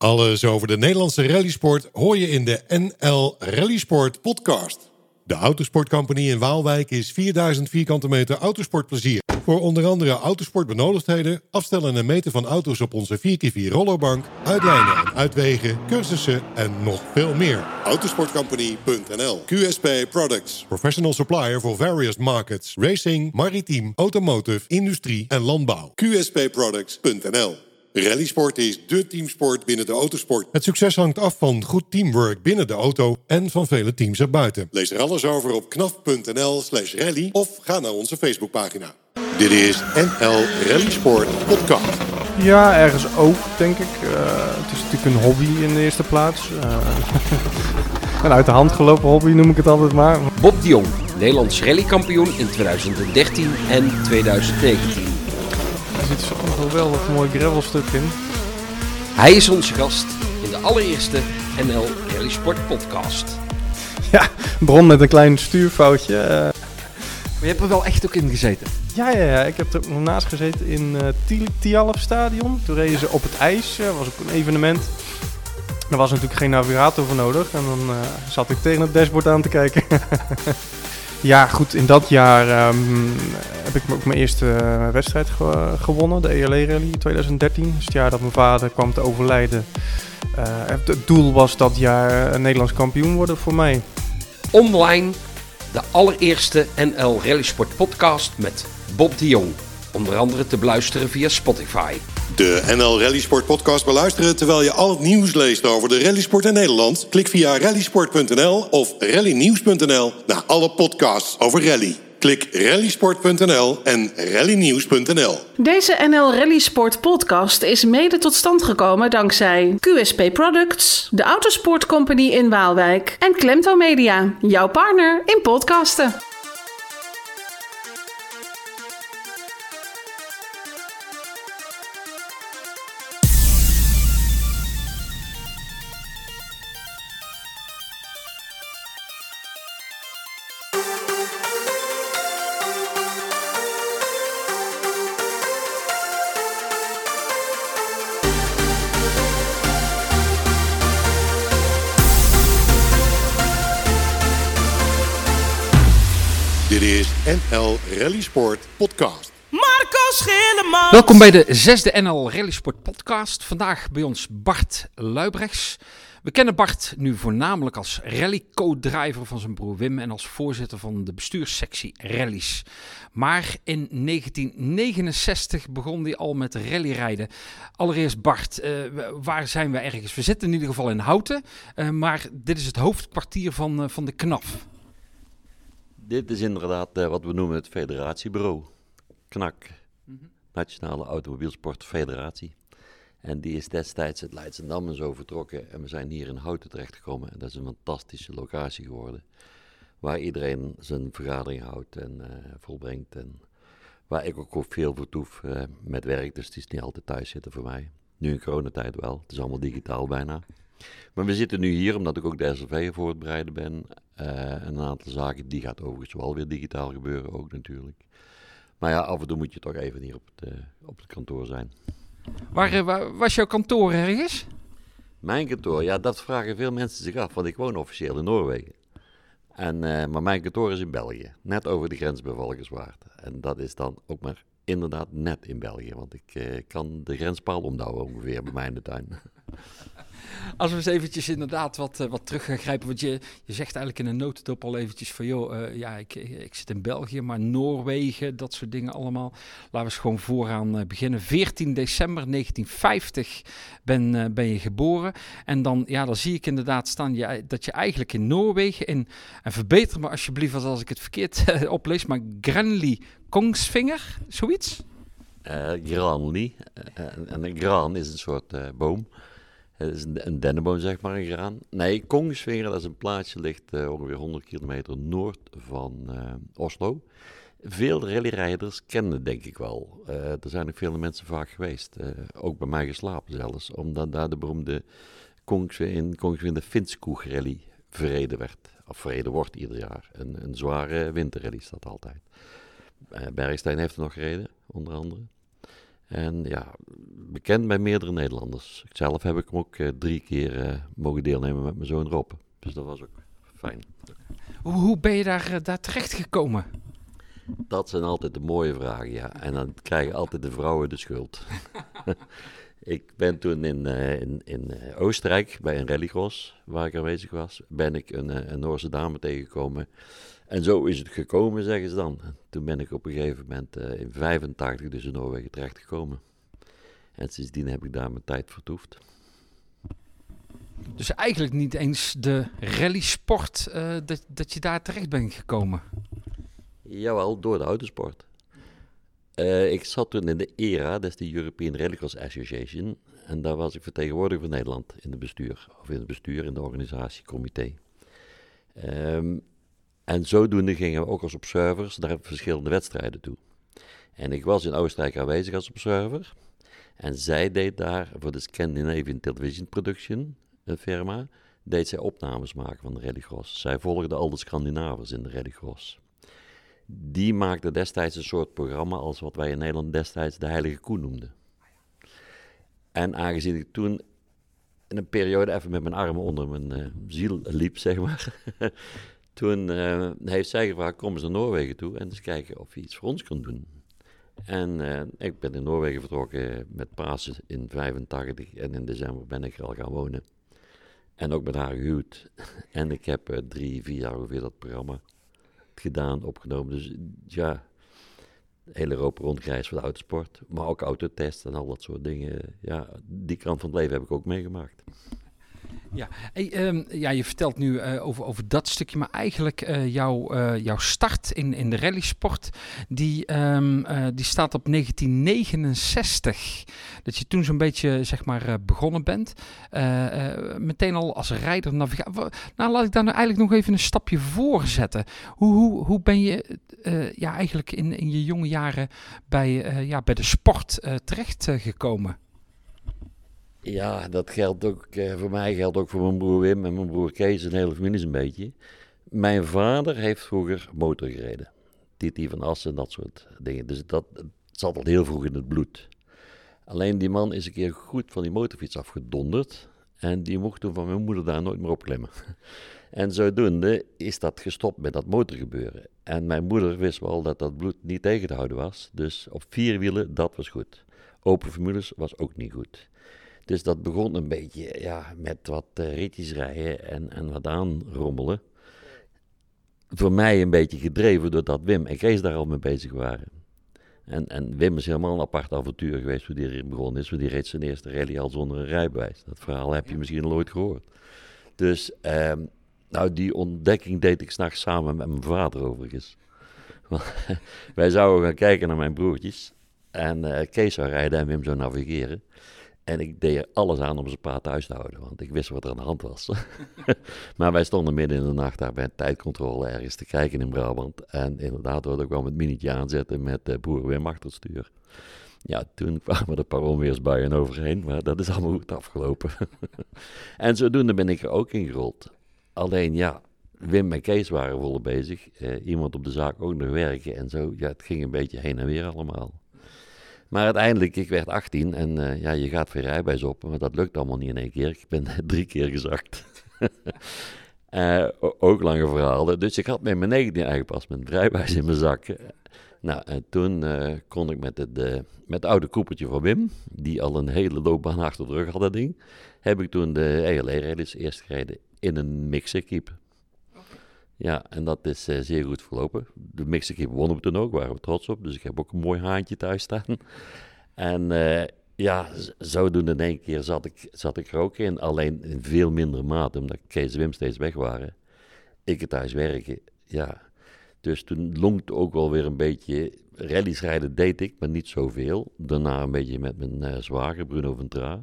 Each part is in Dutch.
Alles over de Nederlandse rallysport hoor je in de NL Rallysport podcast. De Autosportcompany in Waalwijk is 4000 vierkante meter autosportplezier. Voor onder andere autosportbenodigdheden, afstellen en meten van auto's op onze 4x4 rollerbank, uitlijnen en uitwegen, cursussen en nog veel meer. Autosportcompany.nl QSP Products. Professional supplier for various markets. Racing, maritiem, automotive, industrie en landbouw. QSPProducts.nl Rallysport is dé teamsport binnen de autosport. Het succes hangt af van goed teamwork binnen de auto en van vele teams erbuiten. Lees er alles over op knaf.nl slash rally of ga naar onze Facebookpagina. Dit is NL Rallysport Podcast. Ja, ergens ook, denk ik. Eh, het is natuurlijk een hobby in de eerste plaats. Eh, een uit de hand gelopen hobby noem ik het altijd maar. Bob de Jong, Nederlands rallykampioen in 2013 en 2019. Er zit zo'n geweldig mooi gravelstuk in. Hij is onze gast in de allereerste NL Rally Sport podcast. Ja, bron met een klein stuurfoutje. eh. Maar je hebt er wel echt ook in gezeten. ja, ja, ja, ik heb er ook nog naast gezeten in eh Ti- Tialf Stadion. Toen reden ze op het ijs. Dat was ook een evenement. Er was natuurlijk geen navigator voor nodig. En dan eh, zat ik tegen het dashboard aan te kijken. ja, goed. In dat jaar ehm, heb ik ook mijn eerste eh, wedstrijd ge- gewonnen. De ELE Rally 2013. Dat is het jaar dat mijn vader kwam te overlijden. Eh, het doel was dat jaar een Nederlands kampioen worden voor mij. Online de allereerste NL Rally Sport podcast met Bob de Jong. Onder andere te beluisteren via Spotify. De NL Rallysport podcast beluisteren terwijl je al het nieuws leest over de rallysport in Nederland. Klik via rallysport.nl of rallynieuws.nl naar alle podcasts over rally. Klik rallysport.nl en rallynieuws.nl. Deze NL Rally Sport podcast is mede tot stand gekomen dankzij QSP Products, de Autosport Company in Waalwijk en Klemto Media, jouw partner in podcasten. NL Rallysport podcast. Marco Schilleman. Welkom bij de zesde NL Rally Sport podcast. Vandaag bij ons Bart Luibrechts. We kennen Bart nu voornamelijk als rally-co-driver van zijn broer Wim en als voorzitter van de bestuurssectie rallies. Maar in 1969 begon hij al met rallyrijden. Allereerst Bart, eh, waar zijn we ergens? We zitten in ieder geval in Houten, eh, maar dit is het hoofdkwartier van, eh, van de KNAF. Dit is inderdaad eh, wat we noemen het federatiebureau. KNAK, Nationale Automobielsport Federatie. En die is destijds het Leidschendam en zo vertrokken. En we zijn hier in Houten terechtgekomen. En dat is een fantastische locatie geworden. Waar iedereen zijn vergadering houdt en eh, volbrengt. En waar ik ook veel vertoef eh, met werk. Dus het is niet altijd thuis zitten voor mij. Nu in coronatijd wel. Het is allemaal digitaal bijna. Maar we zitten nu hier omdat ik ook de het bereiden ben. Eh, en een aantal zaken, die gaat overigens wel weer digitaal gebeuren ook natuurlijk. Maar ja, af en toe moet je toch even hier op het, eh, op het kantoor zijn. Waar, eh, waar was jouw kantoor ergens? Mijn kantoor, ja, dat vragen veel mensen zich af, want ik woon officieel in Noorwegen. En, maar mijn kantoor is in België, net over de grens bij Valkenswaard. En dat is dan ook maar inderdaad net in België, want ik kan de grenspaal omdouwen ongeveer bij mij in de tuin. Als we eens eventjes inderdaad wat, eh, wat grijpen. Want je, je zegt eigenlijk in een notendop al eventjes van... joh, eh, ja, ik, ik zit in België, maar Noorwegen, dat soort dingen allemaal. Laten we eens gewoon vooraan eh, beginnen. 14 december 1950 ben, ben je geboren. En dan, ja, dan zie ik inderdaad staan dat je eigenlijk in Noorwegen... In, en verbeter me alsjeblieft als ik het verkeerd oplees... maar Grenly Kongsvinger, zoiets? Eh Granli. En- en een graan is een soort boom. Het is een, een zeg maar, een graan. Nee, Kongsvinger, dat is een plaatsje, ligt eh, ongeveer 100 kilometer noord van eh, Oslo. Veel rallyrijders kennen denk ik wel. Eh, er zijn ook vele mensen vaak geweest. ook bij mij geslapen zelfs. Omdat daar de beroemde Kongsvinger, in Kongsvinger de Finskoeg rally verreden werd. Of verreden wordt ieder jaar. Een, een zware winterrally is dat altijd. Bergstein heeft er nog gereden, onder andere. En ja, bekend bij meerdere Nederlanders. Zelf heb ik hem ook eh, drie keer eh, mogen deelnemen met mijn zoon Rob. Dus dat was ook fijn. Hoe, hoe ben je daar, eh, daar terecht gekomen? Dat zijn altijd de mooie vragen, ja. En dan krijgen altijd de vrouwen de schuld. ik ben toen in, in, in Oostenrijk bij een rallycross, waar ik aanwezig was, ben ik een, een Noorse dame tegengekomen. En zo is het gekomen, zeggen ze dan. Toen ben ik op een gegeven moment eh, in 85 dus in Noorwegen terechtgekomen. En sindsdien heb ik daar mijn tijd vertoefd. Dus eigenlijk niet eens de rallysport eh dat, dat je daar terecht bent gekomen. Jawel, door de autosport. Eh, ik zat toen in de ERA, dat is de European Rallycross Association. En daar was ik vertegenwoordiger van Nederland in het bestuur. Of in het bestuur, in de organisatiecomité. Ehm, en zodoende gingen we ook als observers naar verschillende wedstrijden toe. En ik was in Oostenrijk aanwezig als observer. En zij deed daar voor de Scandinavian Television Production, een firma, deed zij opnames maken van de rallycross. Zij volgde al de Scandinavers in de rallycross. Die maakte destijds een soort programma als wat wij in Nederland destijds de Heilige Koe noemden. En aangezien ik toen in een periode even met mijn armen onder mijn eh, ziel liep, zeg maar. toen eh, heeft zij gevraagd, kom eens naar Noorwegen toe en eens kijken of je iets voor ons kunt doen. En eh, ik ben in Noorwegen vertrokken met Pasen in 85 en in december ben ik er al gaan wonen. En ook met haar gehuwd. En ik heb eh, drie, vier jaar ongeveer dat programma gedaan, opgenomen. Dus ja, hele Europa rondgereisd voor de autosport. Maar ook autotest en al dat soort dingen. Ja, die kant van het leven heb ik ook meegemaakt. Ja, hey, ehm, ja je vertelt nu eh, over, over dat stukje, maar eigenlijk eh, jouw, jouw start in, in de rallysport, die, ehm, eh, die staat op 1969. Dat je toen zo'n beetje, zeg maar, begonnen bent. Meteen al als rijder navigator. Nou, laat ik daar nou eigenlijk nog even een stapje voor zetten. Hoe, hoe, hoe ben je ja, eigenlijk in, in je jonge jaren bij, ja, bij de sport eh, terecht eh, gekomen? Ja, dat geldt ook eh, voor mij, geldt ook voor mijn broer Wim en mijn broer Kees en de hele familie een beetje. Mijn vader heeft vroeger motor gereden. Titi van Assen en dat soort dingen. Dus dat zat al heel vroeg in het bloed. Alleen die man is een keer goed van die motorfiets afgedonderd. En die mocht toen van mijn moeder daar nooit meer op klimmen. En zodoende is dat gestopt met dat motorgebeuren. En mijn moeder wist wel dat dat bloed niet tegen te houden was. Dus op vier wielen, dat was goed. Open formules was ook niet goed. Dus dat begon een beetje ja, met wat eh, ritjes rijden en, en wat aanrommelen. Voor mij een beetje gedreven doordat Wim en Kees daar al mee bezig waren. En, en Wim is helemaal een apart avontuur geweest hoe die erin begonnen is. Want die reed zijn eerste rally al zonder een rijbewijs. Dat verhaal heb je misschien al ooit gehoord. Dus ehm, nou, die ontdekking deed ik s'nachts samen met mijn vader overigens. Wij zouden gaan kijken naar mijn broertjes. En eh, Kees zou rijden en Wim zou navigeren. En ik deed er alles aan om ze paard thuis te houden, want ik wist wat er aan de hand was. maar wij stonden midden in de nacht daar bij een tijdcontrole ergens te kijken in Brabant. En inderdaad, we kwam het minietje aanzetten met broer Wim achter stuur. Ja, toen kwamen er een paar onweersbuien overheen, maar dat is allemaal goed afgelopen. en zodoende ben ik er ook ingerold. Alleen ja, Wim en Kees waren volle bezig. Eh, iemand op de zaak ook nog werken en zo. Ja, het ging een beetje heen en weer allemaal. Maar uiteindelijk, ik werd 18 en uh, ja, je gaat weer rijbewijs op. Maar dat lukt allemaal niet in één keer. Ik ben drie keer gezakt. uh, ook lange verhalen. Dus ik had met mijn 19 aangepast met rijbewijs in mijn zak. Nou, en toen uh, kon ik met het, met het oude koepeltje van Wim, die al een hele loopbaan achter de rug had, dat ding, heb ik toen de ELE-rallies eerst gereden in een mixerkeep. Ja, en dat is uh, zeer goed verlopen. De mixerkeep wonnen we toen ook, waren we trots op. Dus ik heb ook een mooi haantje thuis staan. en uh, ja, zodoende in één keer zat ik, zat ik er ook in. Alleen in veel mindere mate, omdat Kees Wim steeds weg waren. Ik het thuis werken, ja. Dus toen lonkte ook wel weer een beetje... Rallies rijden deed ik, maar niet zoveel. Daarna een beetje met mijn uh, zwager, Bruno van Tra.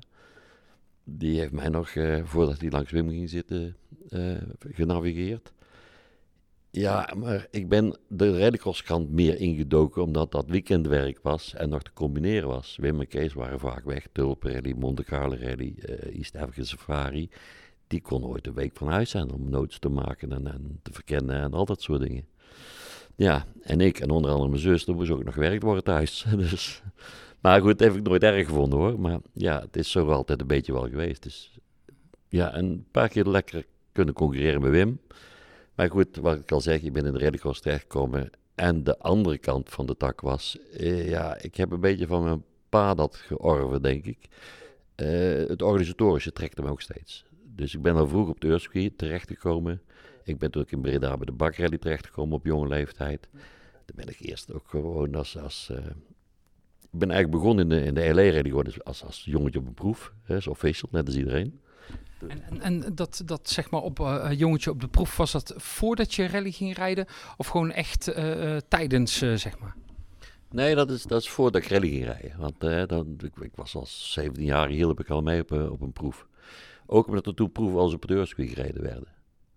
Die heeft mij nog, voordat hij langs Wim ging zitten, genavigeerd. Ja, maar ik ben de rallycrosskant meer ingedoken omdat dat weekendwerk was en nog te combineren was. Wim en Kees waren vaak weg. Tulpen Rally, Monte Carlo Rally, uh, Safari. Die kon ooit een week van huis zijn om notes te maken en, en, te verkennen en al dat soort dingen. Ja, en ik en onder andere mijn zus, er moest ook nog gewerkt worden thuis. Dus Maar goed, dat heb ik nooit erg gevonden hoor. Maar ja, het is zo altijd een beetje wel geweest. Dus ja, een paar keer lekker kunnen concurreren met Wim. Maar goed, wat ik al zeg, ik ben in de rallycross terechtgekomen. En de andere kant van de tak was, eh, ja, ik heb een beetje van mijn pa dat georven, denk ik. Eh, het organisatorische trekt hem ook steeds. Dus ik ben al vroeg op de Eurski terechtgekomen. Ik ben toen ook in Breda bij de bakrally terechtgekomen op jonge leeftijd. Daar ben ik eerst ook gewoon als... als uh, ik ben eigenlijk begonnen in de, in de LA-rally als, als jongetje op een proef. Hè, als official, net als iedereen. En, en, en, dat, dat zeg maar op uh, jongetje op de proef, was dat voordat je rally ging rijden? Of gewoon echt uh, tijdens, zeg maar? Nee, dat is, dat is voordat ik rally ging rijden. Want dan, ik, ik, was als 17 jaar, hielp ik al mee op, op een proef. Ook omdat er toen proeven als operateurscircuit gereden werden.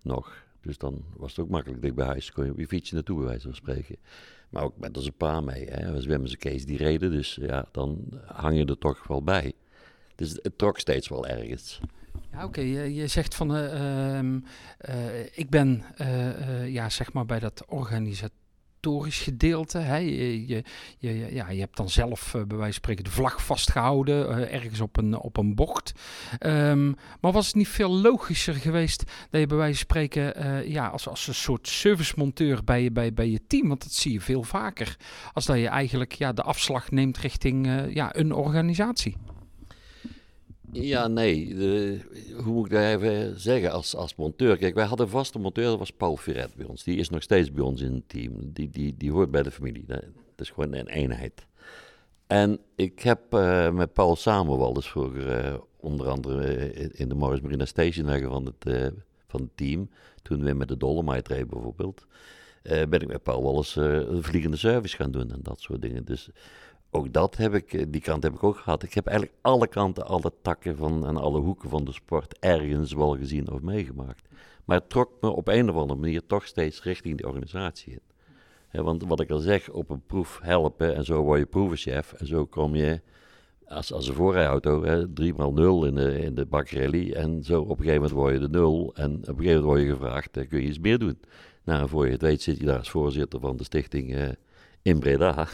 Nog. Dus dan was het ook makkelijk dicht bij huis. Kon je op je fietsje naartoe, bij wijze van spreken. Maar ook met als een paar mee. Hè. We zwemmen ze Kees die reden. Dus ja, dan hang je er toch wel bij. Dus het trok steeds wel ergens. Ja, oké. Je, zegt van, uh, uh, ik ben uh, ja, zeg maar bij dat organisatie historisch gedeelte. Je, je, ja, je hebt dan zelf bij wijze van spreken de vlag vastgehouden, ergens op een, op een bocht. Um, maar was het niet veel logischer geweest dat je bij wijze van spreken ja, als, als een soort servicemonteur bij, bij, bij je team, want dat zie je veel vaker, als dat je eigenlijk ja, de afslag neemt richting ja, een organisatie? Ja, nee. Hoe moet ik dat even zeggen als, als monteur? Kijk, wij hadden een vaste monteur, dat was Paul Firet bij ons. Die is nog steeds bij ons in het team. Die, die, die hoort bij de familie. Dat is gewoon een eenheid. En ik heb uh, met Paul samen wel dus voor uh, onder andere in de Morris Marina Station van het, van het team. Toen we met de Dolomite reden bijvoorbeeld. ben ik met Paul wel eens een vliegende service gaan doen en dat soort dingen. Dus ook dat heb ik, eh, die kant heb ik ook gehad. Ik heb eigenlijk alle kanten, alle takken van, en alle hoeken van de sport ergens wel gezien of meegemaakt. Maar het trok me op een of andere manier toch steeds richting die organisatie in. want wat ik al zeg, op een proef helpen en zo word je proevenchef. En zo kom je als, als een voorrijauto, 3 x 0 in de, in de bakrally. En zo op een gegeven moment word je de nul. En op een gegeven moment word je gevraagd, uh, kun je iets meer doen? Nou, voor je het weet zit je daar als voorzitter van de stichting uh, in Breda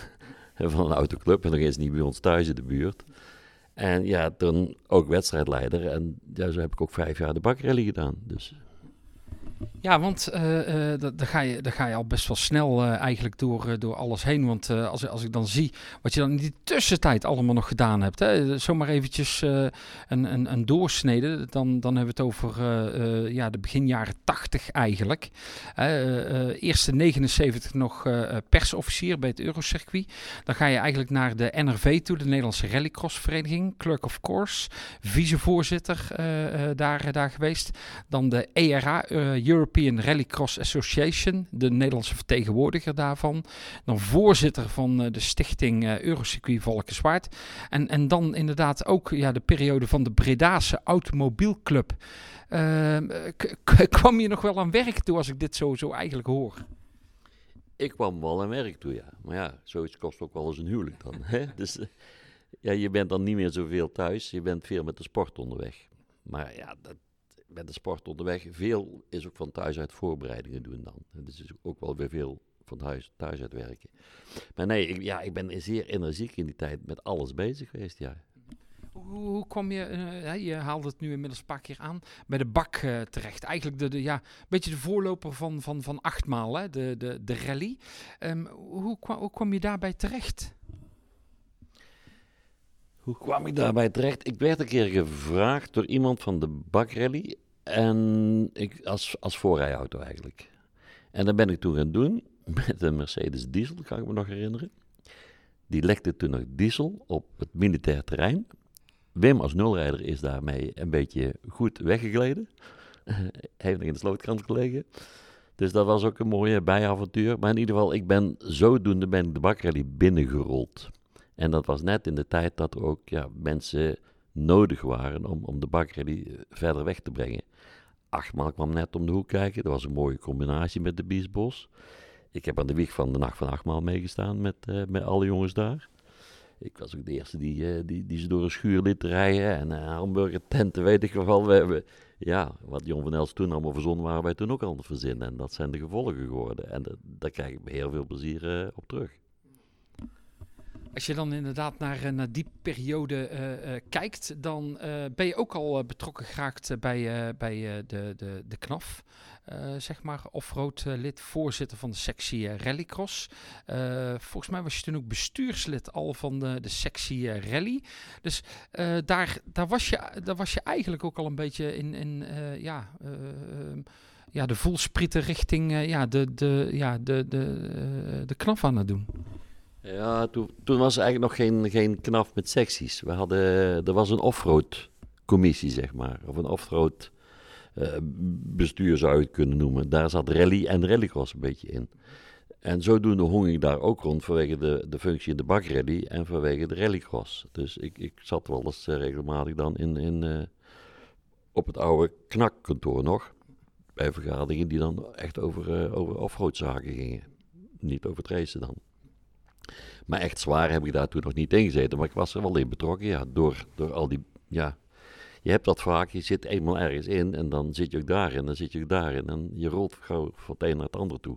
van een autoclub. En nog eens niet bij ons thuis in de buurt. En ja, toen ook wedstrijdleider. En ja, zo heb ik ook vijf jaar de bakrally gedaan. Dus ja, want uh, daar, ga je, ga je al best wel snel uh, eigenlijk door, door alles heen. Want als, als ik dan zie wat je dan in die tussentijd allemaal nog gedaan hebt. Hè, zomaar eventjes een, een, een doorsnede. Dan, dan hebben we het over ja, de begin jaren 80 eigenlijk. eerste 79 nog persofficier bij het Eurocircuit. Dan ga je eigenlijk naar de NRV toe, de Nederlandse Rallycross Vereniging. Clerk of Course, vicevoorzitter daar, daar geweest. Dan de ERA, European Rallycross Association, de Nederlandse vertegenwoordiger daarvan. Dan voorzitter van uh, de stichting uh, Eurocircuit Valkenswaard. En, en dan inderdaad ook ja, de periode van de Bredase Automobielclub. Uh, kwam je nog wel aan werk toe als ik dit zo, zo eigenlijk hoor? Ik kwam wel aan werk toe, ja. Maar ja, zoiets kost ook wel eens een huwelijk dan. Hè? Dus ja, je bent dan niet meer zoveel thuis. Je bent veel met de sport onderweg. Maar ja, dat, met de sport onderweg. Veel is ook van thuis uit voorbereidingen doen dan. Dus is ook wel weer veel van thuis, thuis uit werken. Maar nee, ik, ja, ik ben zeer energiek in die tijd met alles bezig geweest, ja. Hoe, hoe kwam je, uh, je haalde het nu inmiddels een paar keer aan, bij de bak uh, terecht. Eigenlijk de, de, ja, een beetje de voorloper van, van, van achtmaal, hè? De, de, de rally. Um, hoe, hoe kwam je daarbij terecht? Hoe kwam ik daarbij terecht? Ik werd een keer gevraagd door iemand van de bakrally. En ik, als, als voorrijauto eigenlijk. En dat ben ik toen gaan doen met een Mercedes diesel, kan ik me nog herinneren. Die lekte toen nog diesel op het militair terrein. Wim als nulrijder is daarmee een beetje goed weggegleden. Heeft nog in de slootkant gelegen. Dus dat was ook een mooie bijavontuur. Maar in ieder geval, ik ben zodoende ben de bakrally binnengerold. En dat was net in de tijd dat er ook ja, mensen nodig waren om, om de bakrally eh, verder weg te brengen. Achtmaal kwam net om de hoek kijken. Dat was een mooie combinatie met de Biesbos. Ik heb aan de wieg van de Nacht van Achtmaal meegestaan met, uh, met alle jongens daar. Ik was ook de eerste die, uh, die, die ze door een schuur liet rijden. En uh, hamburger tenten, weet ik wel. We hebben, ja, wat Jon van Els toen allemaal verzonnen, waren wij toen ook al aan verzinnen. En dat zijn de gevolgen geworden. En daar krijg ik heel veel plezier op terug. Als je dan inderdaad naar, eh, naar die periode eh, eh, kijkt, dan ben je ook al betrokken geraakt bij, bij de, de, de KNAF, zeg maar, lid, voorzitter van de sectie Rallycross. Volgens mij was je toen ook bestuurslid al van de, de sectie Rally. Dus daar, daar, was je, daar was je eigenlijk ook al een beetje in, in ja, eh, ehm, ja, de voelsprieten richting ja, de, de, ja, de, de, de KNAF aan het doen. Ja, toen, toen was er eigenlijk nog geen, geen knaf met secties. We hadden, er was een offroad commissie, zeg maar. Of een offroad eh, bestuur zou je het kunnen noemen. Daar zat rally en rallycross een beetje in. En zodoende hong ik daar ook rond vanwege de, de functie in de bakrally en vanwege de rallycross. Dus ik, ik zat wel eens eh, regelmatig dan in, in, eh, op het oude knakkantoor nog. Bij vergaderingen die dan echt over, eh, over offroad zaken gingen. Niet over het racen dan. Maar echt zwaar heb ik daar toen nog niet in gezeten. Maar ik was er wel in betrokken, ja. Door, door al die, ja. Je hebt dat vaak, je zit eenmaal ergens in en dan zit je ook daarin, dan zit je ook daarin. En je rolt gauw van het een naar het ander toe.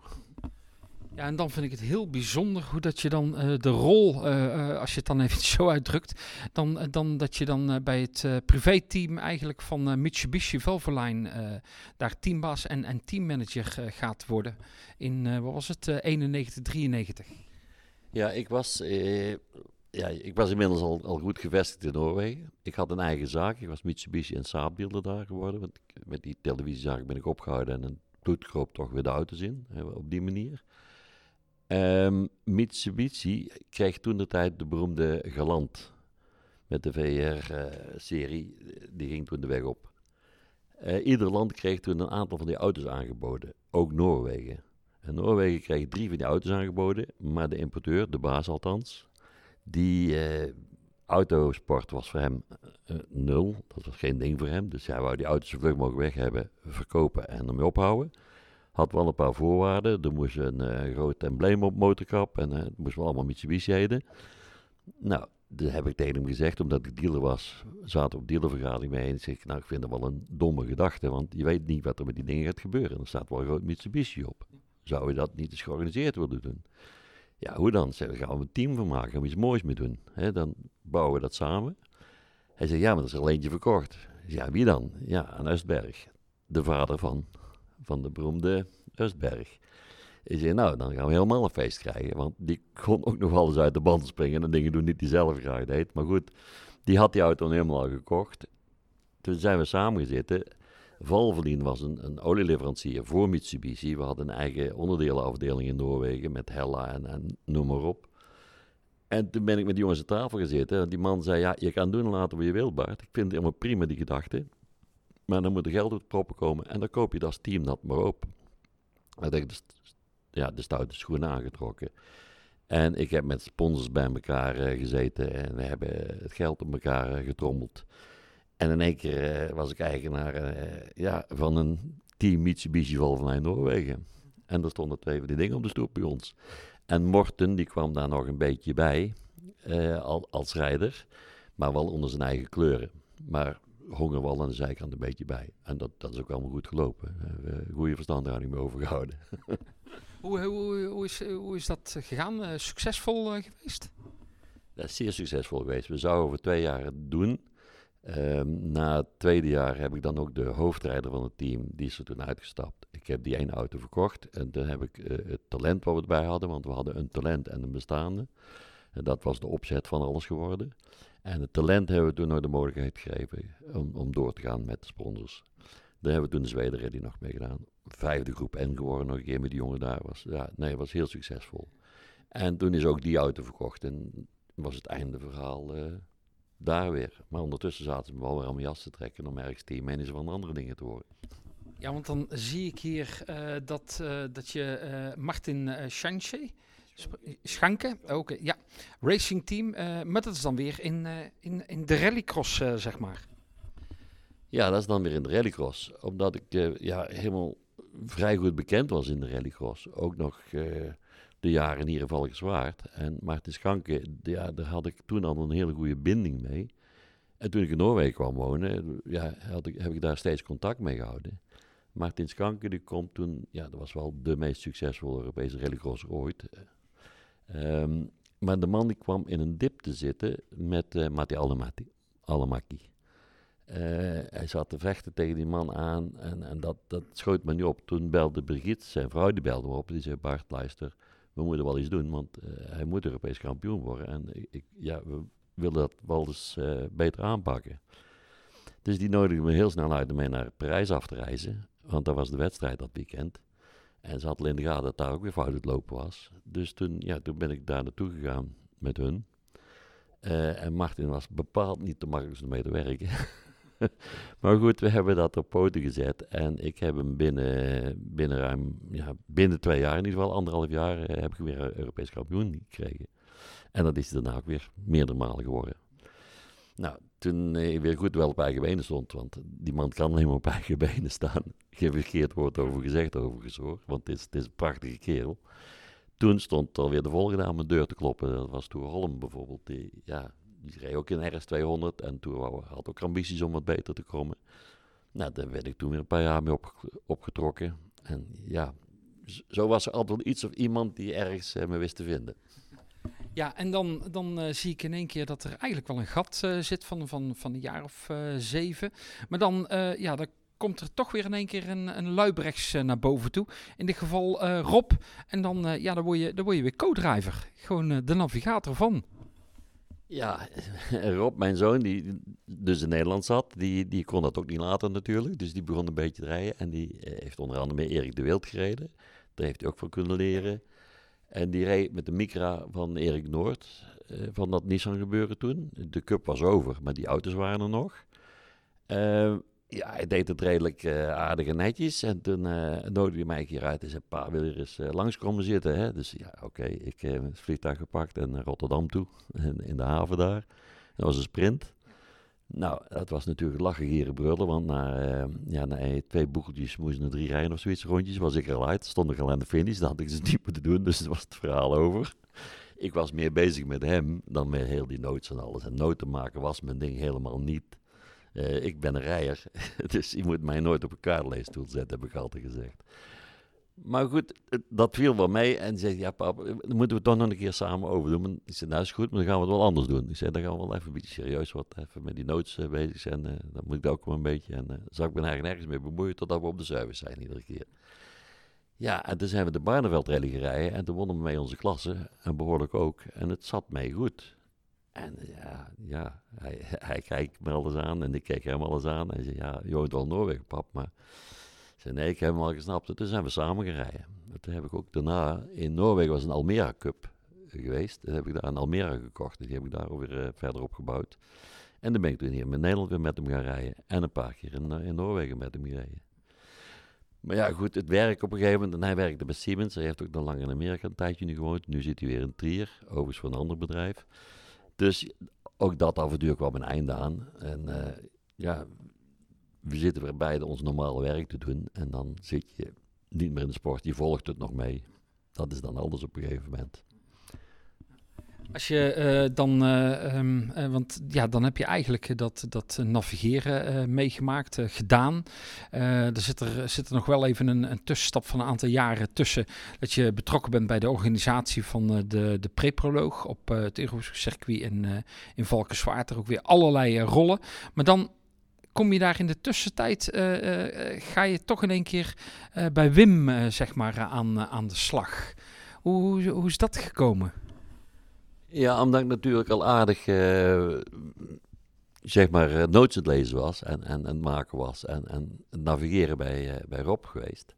Ja, en dan vind ik het heel bijzonder hoe dat je dan eh, de rol, eh, eh, als je het dan even zo uitdrukt, dan, dan dat je dan bij het privéteam eigenlijk van Mitsubishi Valvoline daar teambaas en, en teammanager gaat worden in, wat was het, eh 91, 93. Ja, ik was, eh, ja, ik was inmiddels al, al goed gevestigd in Noorwegen. Ik had een eigen zaak. Ik was Mitsubishi en Saab-dealer daar geworden. Want met die televisiezaak ben ik opgehouden en een bloedkroop toch weer de auto's in. hè, op die manier. Ehm, Mitsubishi kreeg toen de tijd de beroemde Galant. Met de VR-serie. die ging toen de weg op. Eh, ieder land kreeg toen een aantal van die auto's aangeboden. Ook Noorwegen. En Noorwegen kreeg drie van die auto's aangeboden, maar de importeur, de baas althans, die eh, autosport was voor hem eh, nul. Dat was geen ding voor hem. Dus hij wou die auto's zo vlug mogelijk weg hebben, verkopen en ermee ophouden. Had wel een paar voorwaarden. Er moest een eh, groot embleem op motorkap en het moest wel allemaal Mitsubishi heten. Nou, dat heb ik tegen hem gezegd, omdat ik dealer was. Zaten op dealervergadering mee en ik zeg, nou, ik vind dat wel een domme gedachte, want je weet niet wat er met die dingen gaat gebeuren. Er staat wel groot Mitsubishi op. Zou je dat niet eens georganiseerd willen doen? Ja, hoe dan? Zeg, gaan we een team van maken, gaan we iets moois mee doen. Dan bouwen we dat samen. Hij zei, ja, maar er is er eentje verkocht. Ja, wie dan? Ja, aan Östberg. De vader van, van de beroemde Östberg. Ik zei, nou, dan gaan we helemaal een feest krijgen. Want die kon ook nog eens uit de band springen en dingen doen die hij zelf graag deed. Maar goed, die had die auto helemaal al gekocht. Toen zijn we samen gezeten. Valvoline was een, een olieleverancier voor Mitsubishi. We hadden een eigen onderdelenafdeling in Noorwegen met Hella en, en noem maar op. En toen ben ik met die jongens aan tafel gezeten. En die man zei, ja, je kan doen en laten wat je wilt, Bart. Ik vind het helemaal prima, die gedachte. Maar dan moet er geld uit proppen komen. En dan koop je dat als team dat maar op. Ik heb de, st- ja, de stoute schoenen aangetrokken. En ik heb met sponsors bij elkaar eh, gezeten. En we hebben het geld op elkaar eh, getrommeld. En in één keer eh, was ik eigenaar eh, ja, van een team Mitsubishi Valvoline Noorwegen. En er stonden twee van die dingen op de stoep bij ons. En Morten, die kwam daar nog een beetje bij, eh, al, als rijder. Maar wel onder zijn eigen kleuren. Maar honger wel aan de zijkant een beetje bij. En dat, dat is ook allemaal goed gelopen. We goede verstandhouding mee overgehouden. Hoe, hoe, hoe, is, hoe is dat gegaan? Succesvol geweest? Dat is zeer succesvol geweest. We zouden over twee jaar doen. Ehm, na het tweede jaar heb ik dan ook de hoofdrijder van het team, die is toen uitgestapt. Ik heb die ene auto verkocht en toen heb ik eh, het talent wat we erbij hadden, want we hadden een talent en een bestaande. En dat was de opzet van alles geworden. En het talent hebben we toen nog de mogelijkheid gegeven om, om door te gaan met de sponsors. Daar hebben we toen de Zweden Rally nog mee gedaan. Vijfde groep N geworden nog een keer met die jongen daar. Was, ja, nee, was heel succesvol. En toen is ook die auto verkocht en was het einde verhaal eh, daar weer. Maar ondertussen zaten ze wel weer mijn jas te trekken om ergens teammanager van andere dingen te worden. Ja, want dan zie ik hier eh, dat, eh, dat je eh, Martin uh, Schanche, Schanke, ook, ja, racing team, maar dat is dan weer in, in, in de rallycross, zeg maar. Ja, dat is dan weer in de rallycross. Omdat ik ja, helemaal vrij goed bekend was in de rallycross. Ook nog de jaren hier in Valkenswaard. En Martin Schanke, ja, daar had ik toen al een hele goede binding mee. En toen ik in Noorwegen kwam wonen, ja, had ik, heb ik daar steeds contact mee gehouden. Martin Schanke, die komt toen, ja, dat was wel de meest succesvolle Europese rallycrosser ooit. Ehm, Maar de man die kwam in een dip te zitten met uh, Matti Alamaki. Uh, hij zat te vechten tegen die man aan en, en dat, dat schoot me niet op. Toen belde Brigitte, zijn vrouw, die belde me op. Die zei, Bart, luister, we moeten wel iets doen, want uh, hij moet Europees kampioen worden. En ik, ja, we willen dat wel eens uh, beter aanpakken. Dus die nodigde me heel snel uit om naar Parijs af te reizen. Want dat was de wedstrijd dat weekend. En ze had al in de gaten dat daar ook weer fout het lopen was. Dus toen, ja, toen ben ik daar naartoe gegaan met hun. Uh, en Martin was bepaald niet de makkelijkste mee te werken. maar goed, we hebben dat op poten gezet. En ik heb hem binnen, binnen ruim, ja, binnen twee jaar, in ieder geval anderhalf jaar, uh, heb ik weer Europees kampioen gekregen. En dat is daarna ook weer meerdere malen geworden. Nou, toen ik weer goed wel op eigen benen stond, want die man kan alleen maar op eigen benen staan. Geen verkeerd woord over gezegd overigens hoor, want het is, een prachtige kerel. Toen stond alweer de volgende aan mijn deur te kloppen. Dat was Toer Holm bijvoorbeeld. Die, ja, die reed ook in RS200 en toen had ook ambities om wat beter te komen. Nou, daar werd ik toen weer een paar jaar mee op, opgetrokken. En ja, zo was er altijd iets of iemand die ergens uh, me wist te vinden. Ja, en dan, dan uh, zie ik in één keer dat er eigenlijk wel een gat uh, zit van, van, van een jaar of zeven. Maar dan, ja, dan komt er toch weer in één keer een, een luibrechts naar boven toe. In dit geval Rob. En dan, ja, dan, word je, dan word je weer co-driver. Gewoon de navigator van. Ja, Rob, mijn zoon, die dus in Nederland zat, die, die kon dat ook niet laten natuurlijk. Dus die begon een beetje te rijden. En die heeft onder andere met Erik de Wild gereden. Daar heeft hij ook van kunnen leren. En die reed met de Micra van Erik Noord, uh, van dat Nissan gebeuren toen. De cup was over, maar die auto's waren er nog. Uh, ja, hij deed het redelijk uh, aardig en netjes. En toen nodigde hij mij hier uit en zei, pa, wil je eens langskomen zitten? Hè? Dus ja, oké, ik heb het vliegtuig gepakt en naar Rotterdam toe, in, in de haven daar. Dat was een sprint. Nou, dat was natuurlijk lachen, gieren, brullen. Want na, uh, ja, twee boekeltjes moesten er drie rijden of zoiets rondjes. Was ik al uit. Stond ik al aan de finish. Dat had ik ze niet moeten doen. Dus het was het verhaal over. Ik was meer bezig met hem dan met heel die notes en alles. En noten maken was mijn ding helemaal niet. Uh, ik ben een rijder. dus je moet mij nooit op een kaartleesstoel zetten, heb ik altijd gezegd. Maar goed, dat viel wel mee. En zei, ja papa, dan moeten we toch nog een keer samen overdoen. Ik zei, nou is goed, maar dan gaan we het wel anders doen. Ik zei, dan gaan we wel even een beetje serieus wat even met die notes uh, bezig zijn. Uh, dan moet ik ook wel een beetje. En uh, zal ik me eigenlijk nergens mee bemoeien totdat we op de service zijn iedere keer. Ja, en toen zijn we de Barneveld rally gereden. En toen wonnen we mee onze klasse. En behoorlijk ook. En het zat mee goed. En ja, ja hij, hij kijkt me alles aan. En ik keek hem alles aan. En hij zei, ja, je woont wel Noorwegen, pap, maar... Ik zei, nee, ik heb hem al gesnapt. En toen zijn we samen gereden. Toen heb ik ook daarna, in Noorwegen was een Almera Cup geweest. Dan heb ik daar een Almera gekocht. En die heb ik daar weer uh, verder opgebouwd. En dan ben ik toen hier in Nederland weer met hem gaan rijden. En een paar keer in, uh, in Noorwegen met hem gereden. Maar ja, goed, het werk op een gegeven moment. En hij werkte bij Siemens. Hij heeft ook nog lang in Amerika een tijdje nu gewoond. Nu zit hij weer in Trier, overigens voor een ander bedrijf. Dus ook dat toe kwam een einde aan. En uh, ja, we zitten weer beide ons normale werk te doen. En dan zit je niet meer in de sport. Je volgt het nog mee. Dat is dan alles op een gegeven moment. Als je uh, dan, uh, um, uh, want ja, dan heb je eigenlijk dat, dat navigeren meegemaakt, gedaan. er zit er, zit er nog wel even een, een, tussenstap van een aantal jaren tussen. Dat je betrokken bent bij de organisatie van de, de preproloog op het Europese circuit in, in Valkenswaard. Er ook weer allerlei rollen. Maar dan kom je daar in de tussentijd, ga je toch in één keer bij Wim zeg maar, aan, aan de slag. Hoe, hoe, is dat gekomen? Ja, omdat ik natuurlijk al aardig, zeg maar, notes het lezen was en, en, en maken was en, en navigeren bij, bij Rob geweest.